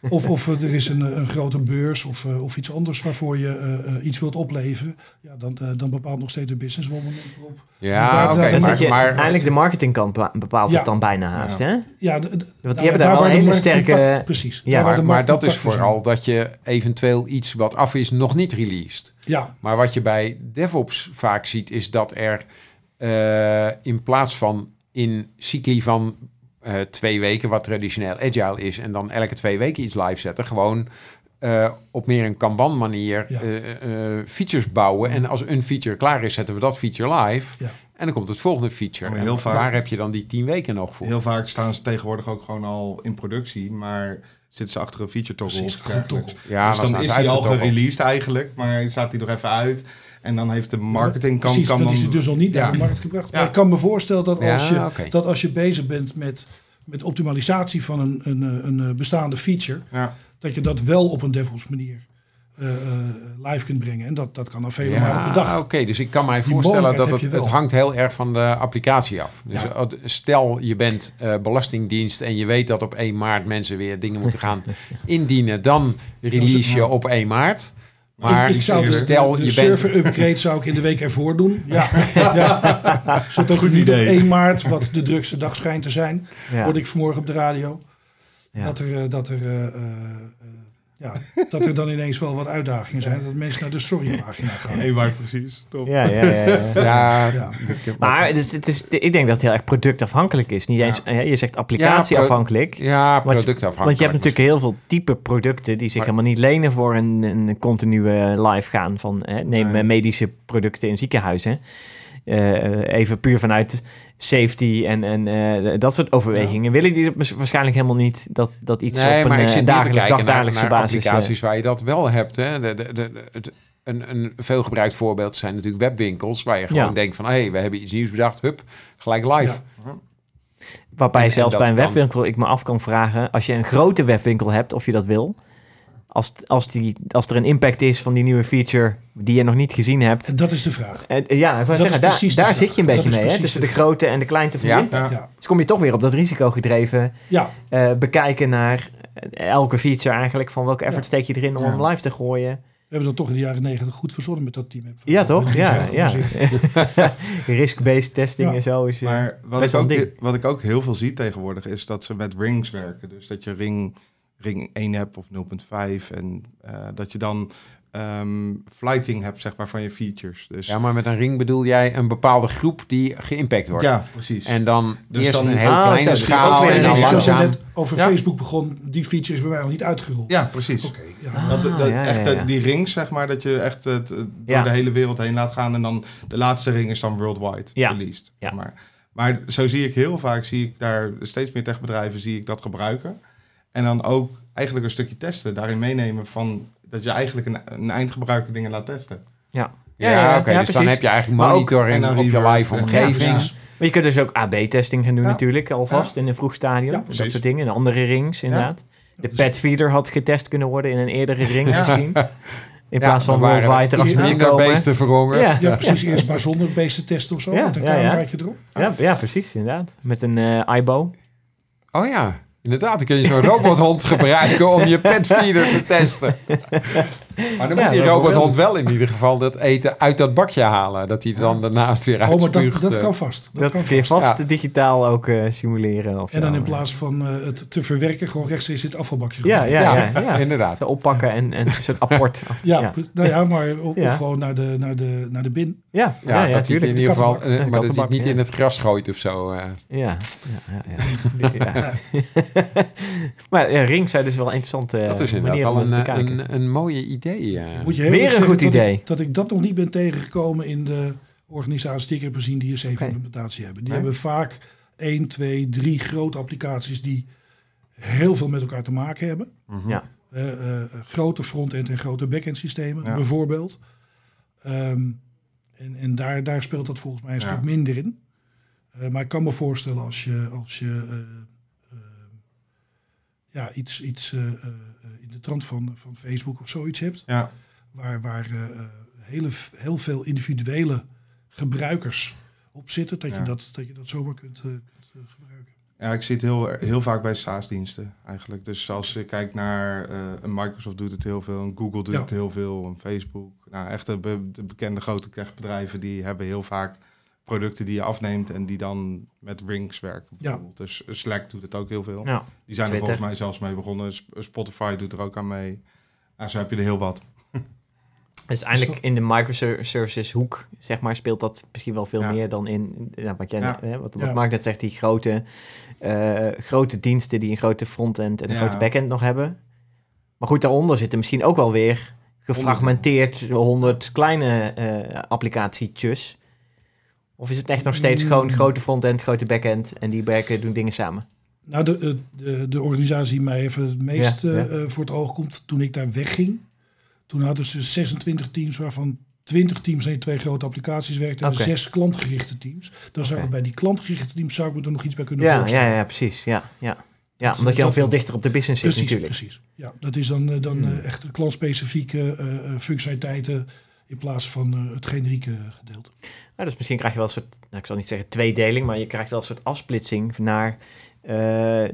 of, of er is een, een grote beurs of, eh, of iets anders waarvoor je iets wilt opleveren. Ja, dan, dan bepaalt nog steeds de business wel een moment waarop. Ja, oké. maar, maar eigenlijk de marketingkant be- bepaalt Ja. het dan bijna haast, hè? Ja, de- de- hebben nou, daar wel waar de hele sterke- contact- precies. Ja, maar, dat is vooral dat je eventueel iets wat af is nog niet released. Ja, Maar wat je bij DevOps vaak ziet, is dat er eh, in plaats van in cycli van eh, twee weken, wat traditioneel agile is, en dan elke twee weken iets live zetten, gewoon eh, op meer een Kanban manier Ja. eh, eh, features bouwen. En als een feature klaar is, zetten we dat feature live. Ja. En dan komt het volgende feature. Maar En heel vaak- Waar heb je dan die tien weken nog voor? Heel vaak staan ze tegenwoordig ook gewoon al in productie, maar zitten ze achter een feature toggle. Precies. Ja, dus dan is hij al gereleased eigenlijk, maar staat hij nog even uit. En dan heeft de marketing kan, precies. kan dat dan... is het dus nog niet naar de markt gebracht. Maar ik kan me voorstellen dat als, je, dat als je bezig bent met, met optimalisatie van een, een, eh, een, eh, bestaande feature, dat je dat wel op een DevOps manier eh, live kunt brengen. En dat, dat kan dan vele malen per dag. oké. Dus ik kan mij Die voorstellen dat het, het hangt heel erg van de applicatie af. Dus Ja. stel je bent belastingdienst en je weet dat op 1 maart mensen weer dingen moeten gaan <laughs> indienen. Dan release je op 1 maart. Maar ik, ik zou de, stel de, je server bent... upgrade zou ik in de week ervoor doen. Ja, <laughs> ja. <laughs> Zodat Goed niet idee. op 1 maart, wat de drukste dag schijnt te zijn, Ja. hoorde ik vanmorgen op de radio. Ja. Dat, er, eh, dat, er, eh, eh, ja, dat er dan ineens wel wat uitdagingen zijn. Dat mensen naar de sorry-pagina gaan. Nee, maar precies. Top. Ja, ja, ja. <laughs> ja. Ja, Ja. Maar het is, het is, ik denk dat het heel erg productafhankelijk is. Niet eens, eh, je zegt applicatieafhankelijk. ja Want- productafhankelijk. Want je hebt natuurlijk heel veel type producten die zich Maar- helemaal niet lenen voor een, een continue live gaan van hè, neem Nee. medische producten in ziekenhuizen. Eh, even puur vanuit safety en, en eh, dat soort overwegingen. Willen die het waarschijnlijk helemaal niet dat, dat iets Nee, op maar een ik eh, zit naar, basis. applicaties waar je dat wel hebt. Hè. De, de, de, het, een, een veelgebruikt voorbeeld zijn natuurlijk webwinkels... waar je gewoon Ja. denkt van... hé, hey, we hebben iets nieuws bedacht, hup, gelijk live. Ja. Waarbij En- zelfs bij een kan. webwinkel ik me af kan vragen, als je een grote webwinkel hebt, of je dat wil. Als, als, die, als er een impact is van die nieuwe feature die je nog niet gezien hebt. En dat is de vraag. Eh, ja, ik Dat zeggen, daar, daar vraag. zit je een beetje mee, hè? tussen de de grote en de kleinte van Ja. die impact. Ja. Ja, Dus kom je toch weer op dat risicogedreven ja. eh, bekijken naar eh, elke feature eigenlijk. Van welke effort Ja. steek je erin om Ja. hem live te gooien. we hebben dat toch in de jaren negentig goed verzonnen met dat team. Ja, toch? Ja, ja. <laughs> Risk-based testing Ja. en zo. Is, Maar wat ik, ook, wat ik ook heel veel zie tegenwoordig is dat ze met rings werken. Dus dat je ring ring 1 hebt of 0.5. En eh, dat je dan ehm, flighting hebt, zeg maar, van je features. Dus Ja, maar met een ring bedoel jij een bepaalde groep die geïmpact wordt. ja, precies. En dan Dus eerst dan- een heel Ah, zo, kleine dus schaal en dan langzaam. net over Ja. Facebook begon, die feature is bij mij nog niet uitgerold. ja, precies. Oké, ja. Ah, Dat, dat, ja, echt ja, eh, ja. die rings, zeg maar, dat je echt het, eh, door Ja. de hele wereld heen laat gaan. En dan de laatste ring is dan worldwide Ja. released. Ja. Maar, maar zo zie ik heel vaak, zie ik daar steeds meer techbedrijven zie ik dat gebruiken. En dan ook eigenlijk een stukje testen, daarin meenemen van dat je eigenlijk een, een eindgebruiker dingen laat testen. Ja, Ja, oké. dus dan precies. heb je eigenlijk ook- monitoring en dan op je live ja, omgeving. Maar je kunt dus ook AB-testing gaan doen Ja. natuurlijk, alvast in een vroeg stadium. Ja, dat soort dingen. En andere rings, inderdaad. De dus- petfeeder had getest kunnen worden in een eerdere ring Ja. misschien. In Ja, plaats van dan worldwide er erachter te minder komen. beesten verhongerd. Ja. Ja, precies. Eerst maar zonder beesten testen of zo. Ja, met een ja, ja. cameraatje erop. Ja, ja, precies, inderdaad. Met een IBO. Oh ja, inderdaad. Dan kun je zo'n <laughs> robothond gebruiken om je petfeeder te testen. <laughs> Maar dan Ja, moet die robothond wel in ieder geval dat eten uit dat bakje halen. Dat hij het dan daarnaast weer Oh, maar dat, dat eh. kan vast. Dat, Dat, kan kun je vast. vast Ja. digitaal ook eh, simuleren. Of En dan in plaats van eh, het te verwerken, gewoon rechtstreeks in het afvalbakje Ja, gooien. ja, Ja, ja. <laughs> ja. inderdaad. Oppakken en, en soort apport. <laughs> Ja, ja. nou ja, maar of, Ja. of gewoon naar de, naar, de, naar de bin. Ja, Ja, ja, dat het in ieder geval, maar dat hij het niet ja. in het gras gooit of zo. eh. Ja, ja, ja. <laughs> maar ja, ring zou dus wel een interessante dat is manier inderdaad om wel een, een mooie idee. Eh. Moet je heel Weer een goed dat idee. Ik, dat ik dat nog niet ben tegengekomen in de organisaties die ik heb gezien die een safe Oké. implementatie hebben. Die Nee? hebben vaak één, twee, drie grote applicaties die heel veel met elkaar te maken hebben. Ja. Eh, eh, grote front-end en grote back-end systemen Ja. bijvoorbeeld. Ehm, en en daar, daar speelt dat volgens mij een Ja. stuk minder in. Eh, maar ik kan me voorstellen als je, als je ja, iets, iets eh, eh, in de trant van, van Facebook of zoiets hebt, Ja, waar, waar eh, eh, hele, heel veel individuele gebruikers op zitten, dat, Ja. je, dat, dat je dat zomaar kunt, eh, kunt eh, gebruiken. ja ik zie het heel, heel vaak bij SaaS-diensten eigenlijk. Dus als je kijkt naar eh, een Microsoft doet het heel veel, een Google doet Ja. het heel veel, een Facebook. Nou, echt de, be- de bekende grote techbedrijven die hebben heel vaak producten die je afneemt en die dan met rings werken. Ja. Dus Slack doet het ook heel veel. Ja. Die zijn er volgens mij zelfs mee begonnen. Sp- Spotify doet er ook aan mee. Nou, zo heb je er heel wat. <laughs> Dus eigenlijk in de microservices hoek, zeg maar, speelt dat misschien wel veel Ja. meer dan in ja, wat, jij, Ja. hè, wat, wat Ja. Mark net zegt, die grote, eh, grote diensten die een grote frontend en een Ja. grote backend nog hebben. Maar goed, daaronder zitten misschien ook wel weer gefragmenteerd honderd kleine eh applicatietjes. Of is het echt nog steeds Mm. gewoon grote frontend, grote backend en die werken, doen dingen samen? Nou, de, de- de, de organisatie die mij even het meest Ja, ja. eh, eh, voor het oog komt, toen ik daar wegging, toen hadden ze 26 teams, waarvan 20 teams die twee grote applicaties werkten en zes klantgerichte teams. Dan zou Oké. ik bij die klantgerichte teams zou ik me er nog iets bij kunnen Ja, voorstellen. ja, ja, precies. Ja, ja. ja Dat- omdat je dan veel dichter op de business zit Precies, natuurlijk. precies. Ja, dat is dan, eh, dan Hmm. eh, echt klantspecifieke eh, eh, functionaliteiten in plaats van eh, het generieke gedeelte. Ja, dus misschien krijg je wel een soort, nou, ik zal niet zeggen tweedeling, maar je krijgt wel een soort afsplitsing naar eh,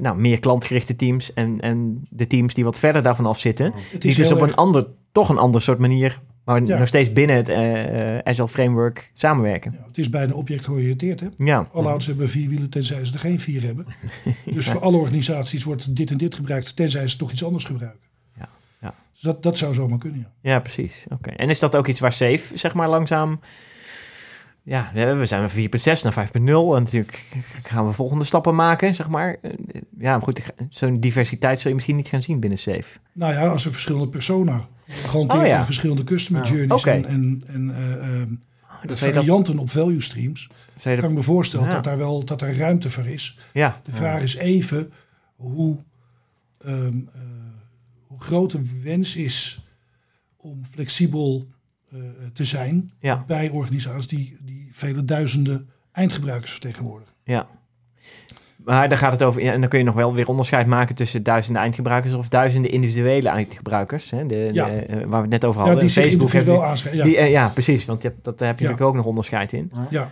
nou, meer klantgerichte teams en, en de teams die wat verder daarvan af zitten. Het Die is dus op erg- een ander, toch een ander soort manier, maar Ja. nog steeds binnen het eh, Agile Framework samenwerken. ja, het is bijna objectgeoriënteerd. Hè? Ja, Alle auto's hebben vier wielen tenzij ze er geen vier hebben. <laughs> Dus voor alle organisaties wordt dit en dit gebruikt tenzij ze toch iets anders gebruiken. Dus dat, dat zou zomaar kunnen, ja. ja precies. Oké. En is dat ook iets waar Safe, zeg maar, langzaam... Ja, we zijn van 4.6 naar 5.0 en natuurlijk gaan we volgende stappen maken, zeg maar. Eh, Ja, maar goed, zo'n diversiteit zul je misschien niet gaan zien binnen Safe. Nou ja, als er verschillende persona gehanteerd Oh ja. verschillende customer Ja. journeys en, en, en dat- varianten op value streams, kan dat- ik me voorstellen Ja. dat daar wel dat daar ruimte voor is. Ja, De vraag is even hoe, ehm, eh, de wens is om flexibel eh, te zijn ja. bij organisaties die, die vele duizenden eindgebruikers vertegenwoordigen. Ja. Maar daar gaat het over. Ja, en dan kun je nog wel weer onderscheid maken tussen duizenden eindgebruikers of duizenden individuele eindgebruikers. Hè? De, Ja. de, eh, waar we het net over Ja, hadden. die zich Facebook heeft individueel die- aanschrijven. Ja, die, eh, ja, precies. Want je hebt, dat daar heb je Ja. natuurlijk ook nog onderscheid in. ja,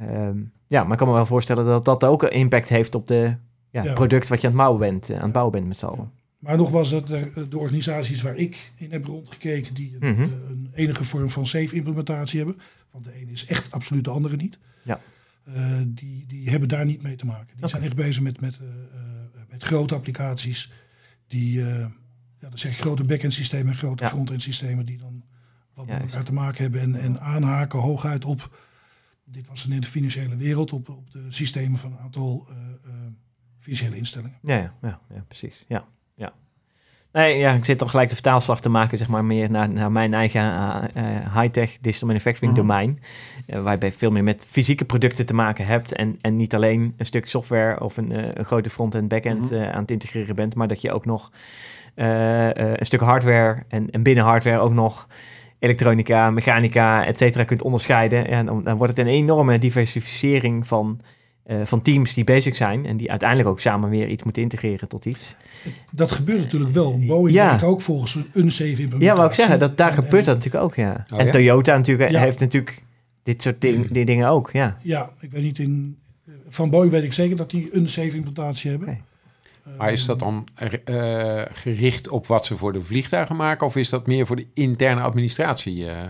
Ehm, ja, maar ik kan me wel voorstellen dat dat ook een impact heeft op de ja, Ja. product wat je aan het bouwen bent, eh, aan het bouwen bent met z'n allen. Maar nogmaals, dat er, de organisaties waar ik in heb rondgekeken, die een, Mhm. eh, een enige vorm van safe implementatie hebben, want de ene is echt absoluut de andere niet, Ja. eh, die, die hebben daar niet mee te maken. Die zijn echt bezig met, met, eh, eh, met grote applicaties die, eh, ja, dat zeg ik, grote back-end systemen en grote Ja. front-end systemen die dan wat met elkaar te maken hebben en, en aanhaken hooguit op, dit was in de financiële wereld, op, op de systemen van een aantal eh, eh, financiële instellingen. Ja, ja, ja, ja, precies. Ja. Nee, ja, ik zit toch gelijk de vertaalslag te maken, zeg maar, meer naar, naar mijn eigen eh, eh, high-tech digital manufacturing Mhm. domein. eh, waarbij je veel meer met fysieke producten te maken hebt. En, en niet alleen een stuk software of een, een grote front-end, back-end Mhm. aan het integreren bent, maar dat je ook nog een stuk hardware en, en binnen hardware ook nog elektronica, mechanica, et cetera, kunt onderscheiden. En dan, dan wordt het een enorme diversificering van, eh, van teams die bezig zijn en die uiteindelijk ook samen weer iets moeten integreren tot iets. Dat gebeurt natuurlijk wel. Boeing Ja. werkt ook volgens een unsafe implementatie. Ja, wou ik zeggen, dat, daar En- gebeurt en- dat natuurlijk ook, ja. Oh, en ja? Toyota natuurlijk Ja. heeft natuurlijk dit soort ding, die dingen ook, ja. Ja, ik weet niet in... Van Boeing weet ik zeker dat die een safe implementatie hebben. Maar is dat dan eh, gericht op wat ze voor de vliegtuigen maken? Of is dat meer voor de interne administratie? eh? Eh,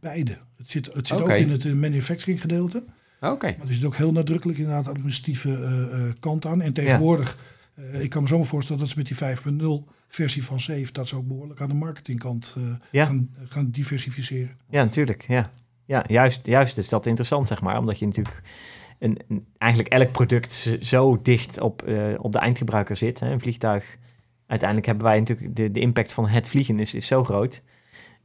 Beide. Het zit, het zit ook in het eh, manufacturing gedeelte. Oké. Maar er zit ook heel nadrukkelijk inderdaad administratieve eh, eh, kant aan. En tegenwoordig, eh, ik kan me zo maar voorstellen dat ze met die 5.0 versie van Safe, dat ze ook behoorlijk aan de marketingkant Ja. gaan, gaan diversificeren. Ja, natuurlijk, ja. Ja, juist, juist is dat interessant, zeg maar. Omdat je natuurlijk een, een- eigenlijk elk product zo dicht op, op de eindgebruiker zit. Hè. Een vliegtuig, uiteindelijk hebben wij natuurlijk... De, de impact van het vliegen is, is zo groot.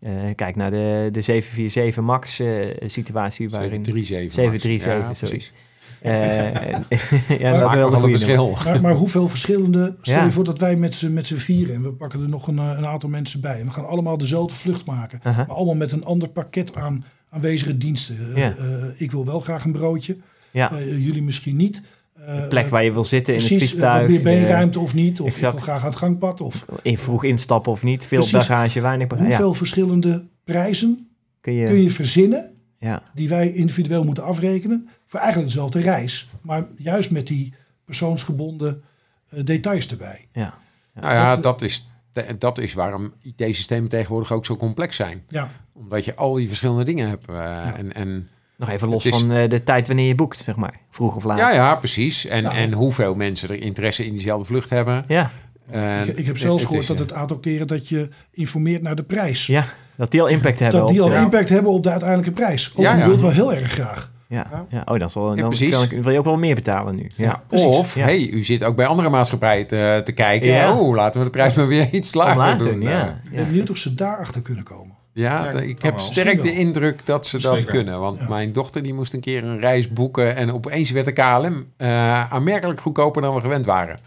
Eh, kijk naar de, de 747 MAX eh, situatie waarin... 737. 737, Ja, sorry. precies. Eh, <laughs> ja, Maar- dat is wel een verschil. Maar, maar hoeveel verschillende... Stel Ja. je voor dat wij met z'n vieren en we pakken er nog een, een aantal mensen bij. En we gaan allemaal dezelfde vlucht maken. Maar allemaal met een ander pakket aan aanwezige diensten. Ja. ik wil wel graag een broodje. Ja, Eh, jullie misschien niet. Eh, de plek waar je wil zitten in het Precies, vliegtuig. meer beenruimte of niet. Of ik exact. wil graag aan het gangpad. Of in vroeg instappen of niet. Veel Precies. bagage, weinig bagage. hoeveel Ja, verschillende prijzen kun je, kun je verzinnen... ja, die wij individueel moeten afrekenen... voor eigenlijk dezelfde reis. Maar juist met die persoonsgebonden eh, details erbij. ja. Nou ja, Dat- dat is, dat is waarom IT-systemen tegenwoordig ook zo complex zijn. Ja, Omdat je al die verschillende dingen hebt. eh, en, en, Nog even los is- van eh, de tijd wanneer je boekt, zeg maar. Vroeg of laat. ja, ja, precies. En, Ja. en hoeveel mensen er interesse in diezelfde vlucht hebben. Ja, En ik, ik heb zelfs het gehoord is, dat het aantal keren dat je informeert naar de prijs. ja, dat die al impact hebben. dat die op al de- Ja. impact hebben op de uiteindelijke prijs. Oh, Ja, je ja. wilt wel heel erg graag. Ja, ja. Oh, dat is wel, Ja, dan precies. kan ik, wil je ook wel meer betalen nu. Ja. Of, Ja. hey, u zit ook bij andere maatschappijen te, te kijken. Ja. Oh, laten we de prijs maar weer iets lager doen. ja. Ja, Ik ben benieuwd of ze daarachter kunnen komen. Ja, ik heb wel. sterk de indruk dat ze dat Zeker. kunnen. Want Ja. mijn dochter die moest een keer een reis boeken. En opeens werd de KLM eh, aanmerkelijk goedkoper dan we gewend waren.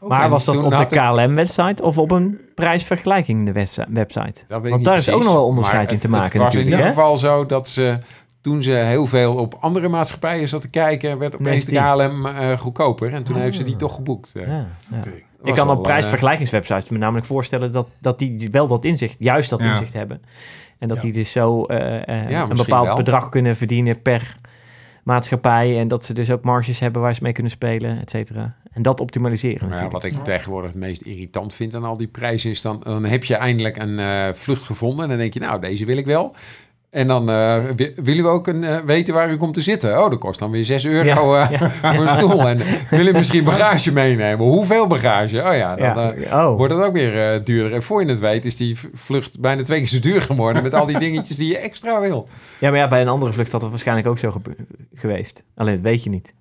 Maar was dat op de KLM-website of op een prijsvergelijking website? Dat weet ik Want daar is ook nog wel onderscheid in te maken Het was in ieder geval zo dat ze toen ze heel veel op andere maatschappijen zat te kijken, werd opeens de. KLM eh, goedkoper. En toen Ah. heeft ze die toch geboekt. eh. Ja, ja. Oké. Ik kan op eh, prijsvergelijkingswebsites me namelijk voorstellen dat, dat die wel dat inzicht, juist dat Ja. inzicht hebben. En dat Ja. die dus zo eh, eh, een bepaald wel. bedrag kunnen verdienen per maatschappij. En dat ze dus ook marges hebben waar ze mee kunnen spelen, et cetera. En dat optimaliseren ja, natuurlijk. wat ik tegenwoordig het meest irritant vind aan al die prijzen is dan, dan heb je eindelijk een eh, vlucht gevonden en dan denk je, nou, deze wil ik wel. En dan eh, wi- willen we ook een, eh, weten waar u komt te zitten. Oh, dat kost dan weer 6 euro Ja, eh, <laughs> voor een stoel. En wil je misschien bagage meenemen? Hoeveel bagage? Oh ja, dan oh. wordt het ook weer duurder. En voor je het weet is die vlucht bijna twee keer zo duur geworden met al die dingetjes die je extra wil. Ja, maar ja, bij een andere vlucht had het waarschijnlijk ook zo geweest. Alleen dat weet je niet.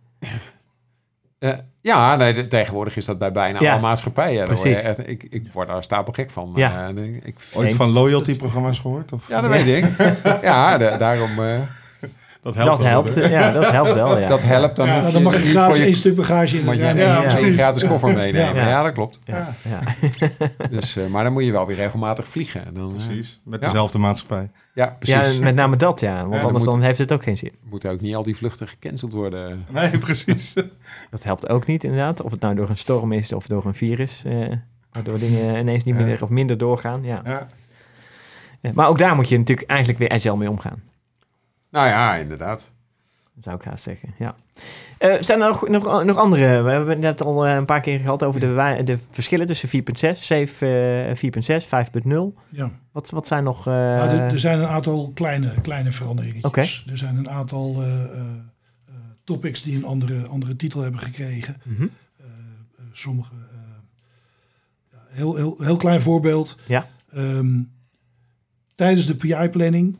Eh, ja, nee, de- tegenwoordig is dat bij bijna Ja, alle maatschappijen. Word je precies. echt- ik, ik word daar stapelgek van. Ja. Eh, ik, Ooit van loyalty-programma's gehoord? Of? ja, dat weet ik. <laughs> Ja, da- daarom... eh, dat dat wel, helpt, hè? ja, dat helpt wel, ja. Dat helpt dan. Ja, je dan mag je niet gratis voor je- één stuk bagage in. Maar je precies. gratis koffer meenemen. Ja. Ja, dat klopt. Ja, ja. <laughs> Dus, eh, maar dan moet je wel weer regelmatig vliegen. En dan, eh, Precies, met Ja. dezelfde maatschappij. ja, precies. ja, met name dat, ja. Want Ja, anders moet- dan heeft het ook geen zin. Moeten ook niet al die vluchten gecanceld worden. Nee, precies. <laughs> Dat helpt ook niet, inderdaad. Of het nou door een storm is of door een virus. eh waardoor dingen ineens niet Ja. meer of minder doorgaan. Ja. Ja. Eh, Maar ook daar moet je natuurlijk eigenlijk weer agile mee omgaan. Nou ja, inderdaad. Zou ik haast zeggen, ja. Eh, zijn er nog, nog, nog andere? We hebben het net al eh, een paar keer gehad over de, de verschillen tussen 4.6, Safe eh, 4.6, 5.0. Ja. Wat, wat zijn nog... eh, Nou, er, er zijn een aantal kleine, kleine veranderingen. Oké. Er zijn een aantal eh, eh, eh, topics die een andere, andere titel hebben gekregen. mhm. Sommige. eh, ja, heel, heel, heel klein voorbeeld. Ja. Ehm, tijdens de PI-planning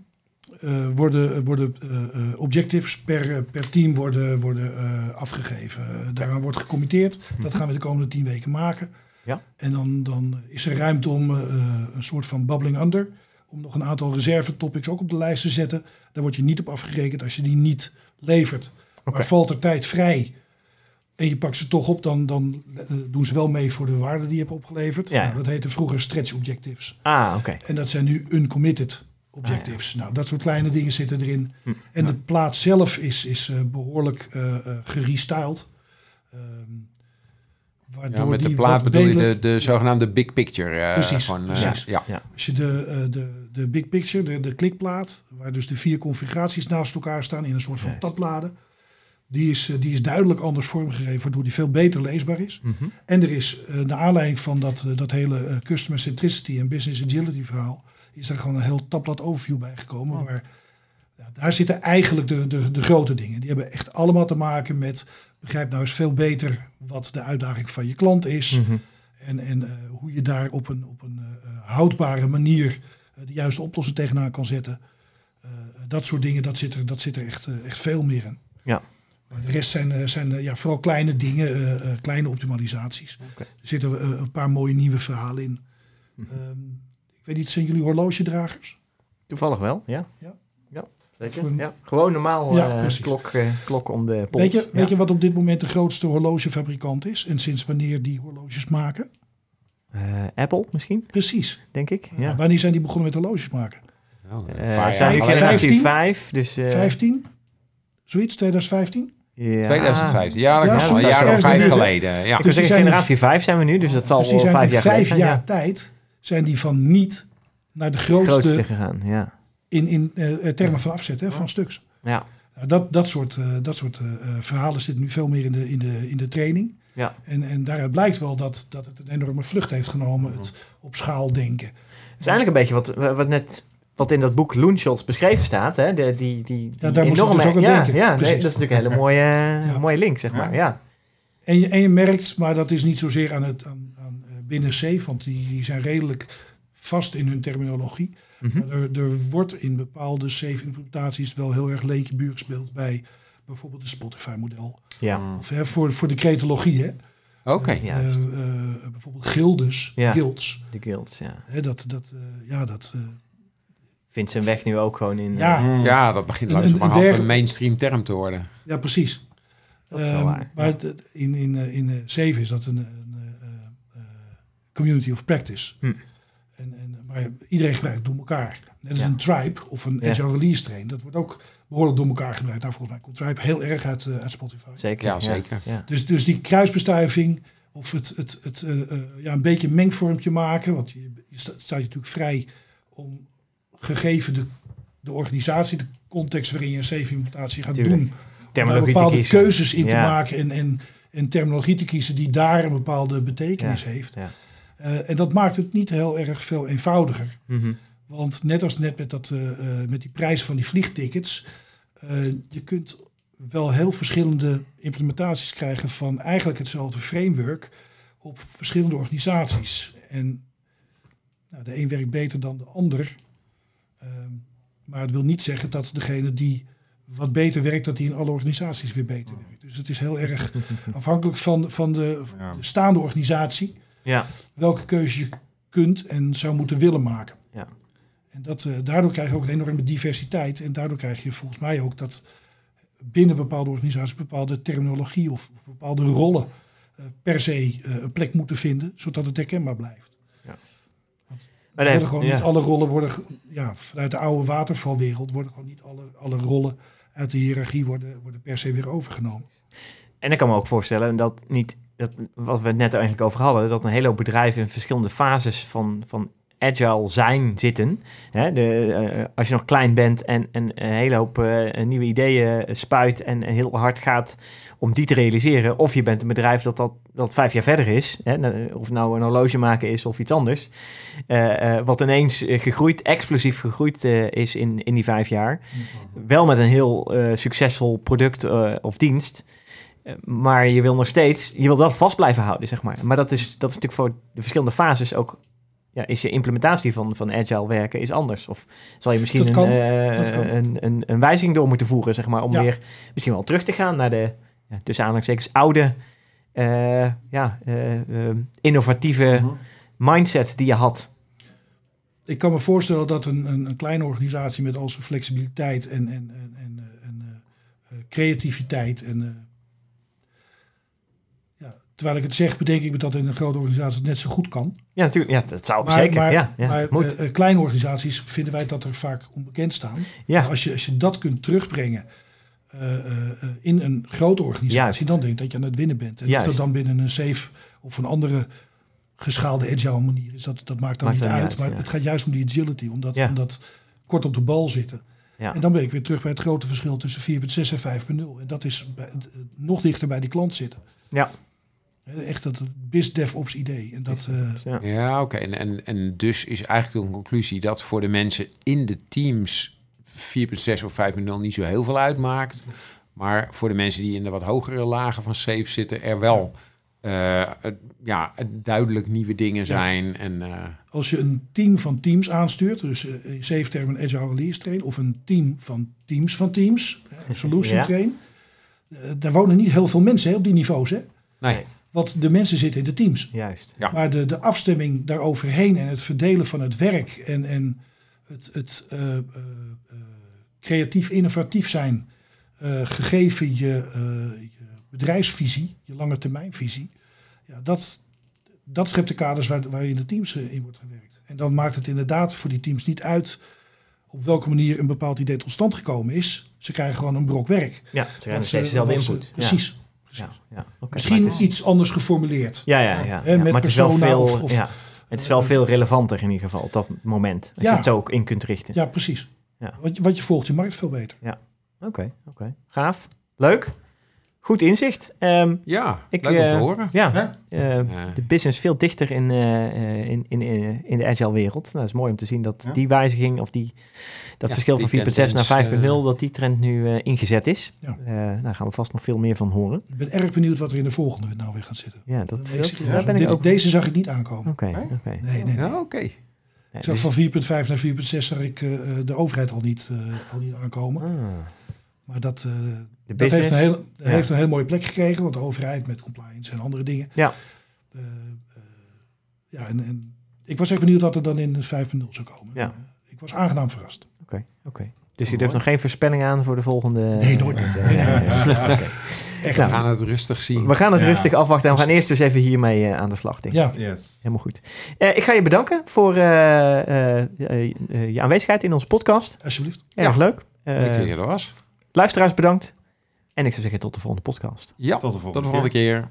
eh, worden, worden eh, objectives per, per team worden, worden afgegeven. Daaraan wordt gecommitteerd. Dat gaan we de komende tien weken maken. Ja. En dan, dan is er ruimte om een soort van bubbling under. Om nog een aantal reserve topics ook op de lijst te zetten. Daar word je niet op afgerekend als je die niet levert. Maar valt er tijd vrij en je pakt ze toch op, dan, dan doen ze wel mee voor de waarde die je hebt opgeleverd. Ja. Nou, dat heette vroeger stretch objectives. Ah, oké. En dat zijn nu uncommitted objectives. Nou, dat soort kleine dingen zitten erin. Hm. En de plaat zelf is, is eh, behoorlijk eh eh, gerestyled. Ehm, waardoor Ja, met de plaat bedoel je de, de zogenaamde big picture. eh, Precies, Van, eh, precies. ja. Ja. Als je de, eh, de, de big picture, de, de klikplaat, waar dus de vier configuraties naast elkaar staan in een soort van Juist. tabbladen. Die is, die is duidelijk anders vormgegeven, waardoor die veel beter leesbaar is. Mhm. En er is, eh naar aanleiding van dat, dat hele customer centricity en business agility verhaal, is er gewoon een heel tabblad overview bijgekomen. Oh. Waar, ja, daar zitten eigenlijk de, de, de grote dingen. Die hebben echt allemaal te maken met, begrijp nou eens veel beter wat de uitdaging van je klant is. Mhm. En, en eh, hoe je daar op een, op een eh, houdbare manier eh, de juiste oplossing tegenaan kan zetten. Dat soort dingen, dat zit er, dat zit er echt, echt veel meer in. Ja. Maar de rest zijn, zijn ja, vooral kleine dingen, kleine optimalisaties. Er zitten eh, een paar mooie nieuwe verhalen in. Mhm. Ehm, weet niet, zijn jullie horlogedragers? Toevallig wel, ja. Ja. Ja, zeker. Een- Ja. Gewoon normaal Ja, eh, klok, eh, klok om de pols. Weet je, Ja. weet je wat op dit moment de grootste horlogefabrikant is? En sinds wanneer die horloges maken? Eh, Apple misschien, Precies. denk ik. Ja. Wanneer zijn die begonnen met horloges maken? Oh, zijn nu jaar vijf- generatie 15? 5, dus... eh, 15? Zoiets, 2015? ja. 2015. Ja, dat Ja, Een jaar of vijf de- geleden. Ja. Ik wil Dus die zeggen, zijn generatie 5 zijn we nu, dus dat zal zijn vijf in jaar vijf geleden zijn. jaar ja. tijd zijn die van niet naar de grootste, Grootste gegaan, ja. in, in eh, termen van afzet hè, van stuks. Ja, Nou, dat, dat soort, eh, dat soort eh, eh, verhalen zitten nu veel meer in de, in de, in de training. ja. En, en daaruit blijkt wel dat, dat het een enorme vlucht heeft genomen, het op schaal denken. Het is eigenlijk een beetje wat, wat net... Wat in dat boek Loonshots beschreven staat, hè? De, die, die, die daar moest ik dus ook aan ja, denken. Ja, nee, dat is natuurlijk een hele mooie, <laughs> mooie link, zeg maar. Ja. En je, en je merkt, maar dat is niet zozeer aan het aan, eh, binnen C, want die, die zijn redelijk vast in hun terminologie. Mhm. Maar er, er wordt in bepaalde safe-implementaties wel heel erg leentje buur gespeeld bij bijvoorbeeld het Spotify-model. ja. Of hè, voor, voor de cretologie, hè? Oké. Ja. Eh, eh, bijvoorbeeld gildes, Ja. guilds. De guilds, ja. Hè, dat, dat, eh, ja, dat, eh, Vindt zijn weg nu ook gewoon in... Ja. eh, Ja, dat begint Een- een langzamerhand een, dergelijke- mainstream term te worden. ja, precies. Dat is wel Ehm, waar, Maar ja. in, in, eh, in eh, Zeven is dat een, een eh, eh, community of practice. Hm. En, en, maar iedereen gebruikt het door elkaar. Net als Ja. een tribe of een Ja. agile release train. Dat wordt ook behoorlijk door elkaar gebruikt. Nou, volgens mij komt tribe heel erg uit, eh, uit Spotify. Zeker. Ja, zeker. Ja. Dus, dus die kruisbestuiving of het, het, het eh, eh, ja, een beetje een mengvormpje maken. Want je, je sta- staat je natuurlijk vrij om gegeven de, de organisatie, de context waarin je een safe-implementatie gaat Tuurlijk. doen. Om daar bepaalde keuzes in te maken en, en, en terminologie te kiezen die daar een bepaalde betekenis Ja. heeft. Eh, en dat maakt het niet heel erg veel eenvoudiger. Mhm. Want net als net met, dat, eh, eh, met die prijzen van die vliegtickets, je kunt wel heel verschillende implementaties krijgen van eigenlijk hetzelfde framework op verschillende organisaties. En nou, de een werkt beter dan de ander. Ehm, maar het wil niet zeggen dat degene die wat beter werkt, dat die in alle organisaties weer beter werkt. Dus het is heel erg <laughs> afhankelijk van, van de, Ja. de staande organisatie Ja. welke keuze je kunt en zou moeten willen maken. Ja. En dat, eh, daardoor krijg je ook een enorme diversiteit. En daardoor krijg je volgens mij ook dat binnen bepaalde organisaties bepaalde terminologie of, bepaalde rollen eh, per se eh, een plek moeten vinden, zodat het herkenbaar blijft. Maar Worden nee, gewoon ja. niet alle rollen worden, ja, vanuit de oude watervalwereld worden gewoon niet alle, alle rollen uit de hiërarchie worden, worden per se weer overgenomen. En ik kan me ook voorstellen dat niet, dat, wat we het net eigenlijk over hadden, dat een hele hoop bedrijven in verschillende fases van, van agile zijn zitten. Hè, de, eh, als je nog klein bent en, en een hele hoop eh, nieuwe ideeën spuit en, en heel hard gaat om die te realiseren. Of je bent een bedrijf dat, dat, dat vijf jaar verder is. Hè, nou, of nou een horloge maken is of iets anders. eh, wat ineens gegroeid, explosief gegroeid is in, in die vijf jaar. Wel met een heel succesvol product of dienst. Maar je wil nog steeds, je wil dat vast blijven houden, zeg maar. Maar dat is, dat is natuurlijk voor de verschillende fases ook, ja, is je implementatie van, van agile werken is anders. Of zal je misschien kan, een, eh, een, een, een wijziging door moeten voeren, zeg maar, om Ja. weer misschien wel terug te gaan naar de, ja, tussen aanhalingstekens, oude, eh, ja, eh, innovatieve Mhm. mindset die je had. Ik kan me voorstellen dat een, een, een kleine organisatie met al zijn flexibiliteit en, en, en, en, creativiteit en terwijl ik het zeg, bedenk ik me dat in een grote organisatie het net zo goed kan. Ja, natuurlijk, ja, dat zou Maar, zeker, maar, ja, ja, maar moet. eh, eh, kleine organisaties vinden wij dat er vaak onbekend staan. ja. Als, je, als je dat kunt terugbrengen eh, in een grote organisatie, Juist. dan denk ik dat je aan het winnen bent. En Juist. of dat dan binnen een safe of een andere geschaalde agile manier is, dat, dat maakt dan Maakt niet uit. uit, maar ja. het gaat juist om die agility, om dat, Ja. om dat kort op de bal zitten. Ja. En dan ben ik weer terug bij het grote verschil tussen 4.6 en 5.0. En dat is bij, nog dichter bij die klant zitten. Ja. Eh, Echt dat het BizDevOps idee. En dat, eh, Ja. Ja, oké. En, en, en dus is eigenlijk de conclusie dat voor de mensen in de teams 4.6 of 5.0 niet zo heel veel uitmaakt. Maar voor de mensen die in de wat hogere lagen van safe zitten, er wel eh, het- ja, het duidelijk nieuwe dingen zijn. En eh, als je een team van teams aanstuurt, dus eh, in safe termen een agile release train, of een team van teams van teams, eh, een solution Ja. train, eh, daar wonen niet heel veel mensen hè, op die niveaus. Hè? nee, Want de mensen zitten in de teams. Juist. Ja. Maar de, de afstemming daaroverheen en het verdelen van het werk en, en het, het eh, eh, eh, creatief innovatief zijn, gegeven je, je bedrijfsvisie, je langetermijnvisie, ja, dat, dat schept de kaders waar, waar in de teams in wordt gewerkt. En dan maakt het inderdaad voor die teams niet uit op welke manier een bepaald idee tot stand gekomen is. Ze krijgen gewoon een brok werk. Ja, ze krijgen Wat steeds dezelfde wat ze- input. Ja. Ja, ja. Misschien is- iets anders geformuleerd. Ja, ja, ja. Hè, ja. met maar het is wel veel, of- of- ja. Het is wel veel relevanter in ieder geval op dat moment. Als Ja. je het zo ook in kunt richten. Ja, precies. Ja. Want, je- want je volgt je markt veel beter. Oké, oké. Gaaf. Leuk. Goed inzicht. Ehm, ja, ik, leuk om te eh, horen. Ja, Ja. eh, Ja. de business veel dichter in, eh, eh, in, in, in, de agile wereld. Nou, dat is mooi om te zien dat Ja. die wijziging of die, dat Ja, verschil van 4.6 naar tendens, 5.0, eh, dat die trend nu eh, ingezet is. Ja. Eh, daar gaan we vast nog veel meer van horen. Ik ben erg benieuwd wat er in de volgende nou weer gaat zitten. Ja, dat, daar ben ik ook... Deze zag ik niet aankomen. Oké, Nee? oké. Nee, nee, nee. Ja, oké. Nee, Ik zag dus- van 4.5 naar 4.6 zag ik de overheid al niet, eh, al niet aankomen. Ah, Maar dat, eh, de dat heeft, een heel, Ja. heeft een heel mooie plek gekregen. Want de overheid met compliance en andere dingen. Ja. Eh, eh, ja, en, en ik was echt benieuwd wat er dan in de 5.0 zou komen. Ja. Eh, ik was aangenaam verrast. Oké, oké. Dus je durft nog geen voorspelling aan voor de volgende... Nee, nooit. <laughs> Nee, nee. oké. Echt We Nou, gaan het rustig zien. We gaan het Ja. rustig afwachten en we gaan eerst dus even hiermee aan de slag, denk ik. Ja, Yes. Helemaal goed. Eh, ik ga je bedanken voor eh, eh, eh, eh, je aanwezigheid in onze podcast. alsjeblieft. Erg leuk. Eh, Leuk dat je er was. luisteraars bedankt. En ik zou zeggen tot de volgende podcast. Ja, Tot de volgende tot de volgende keer.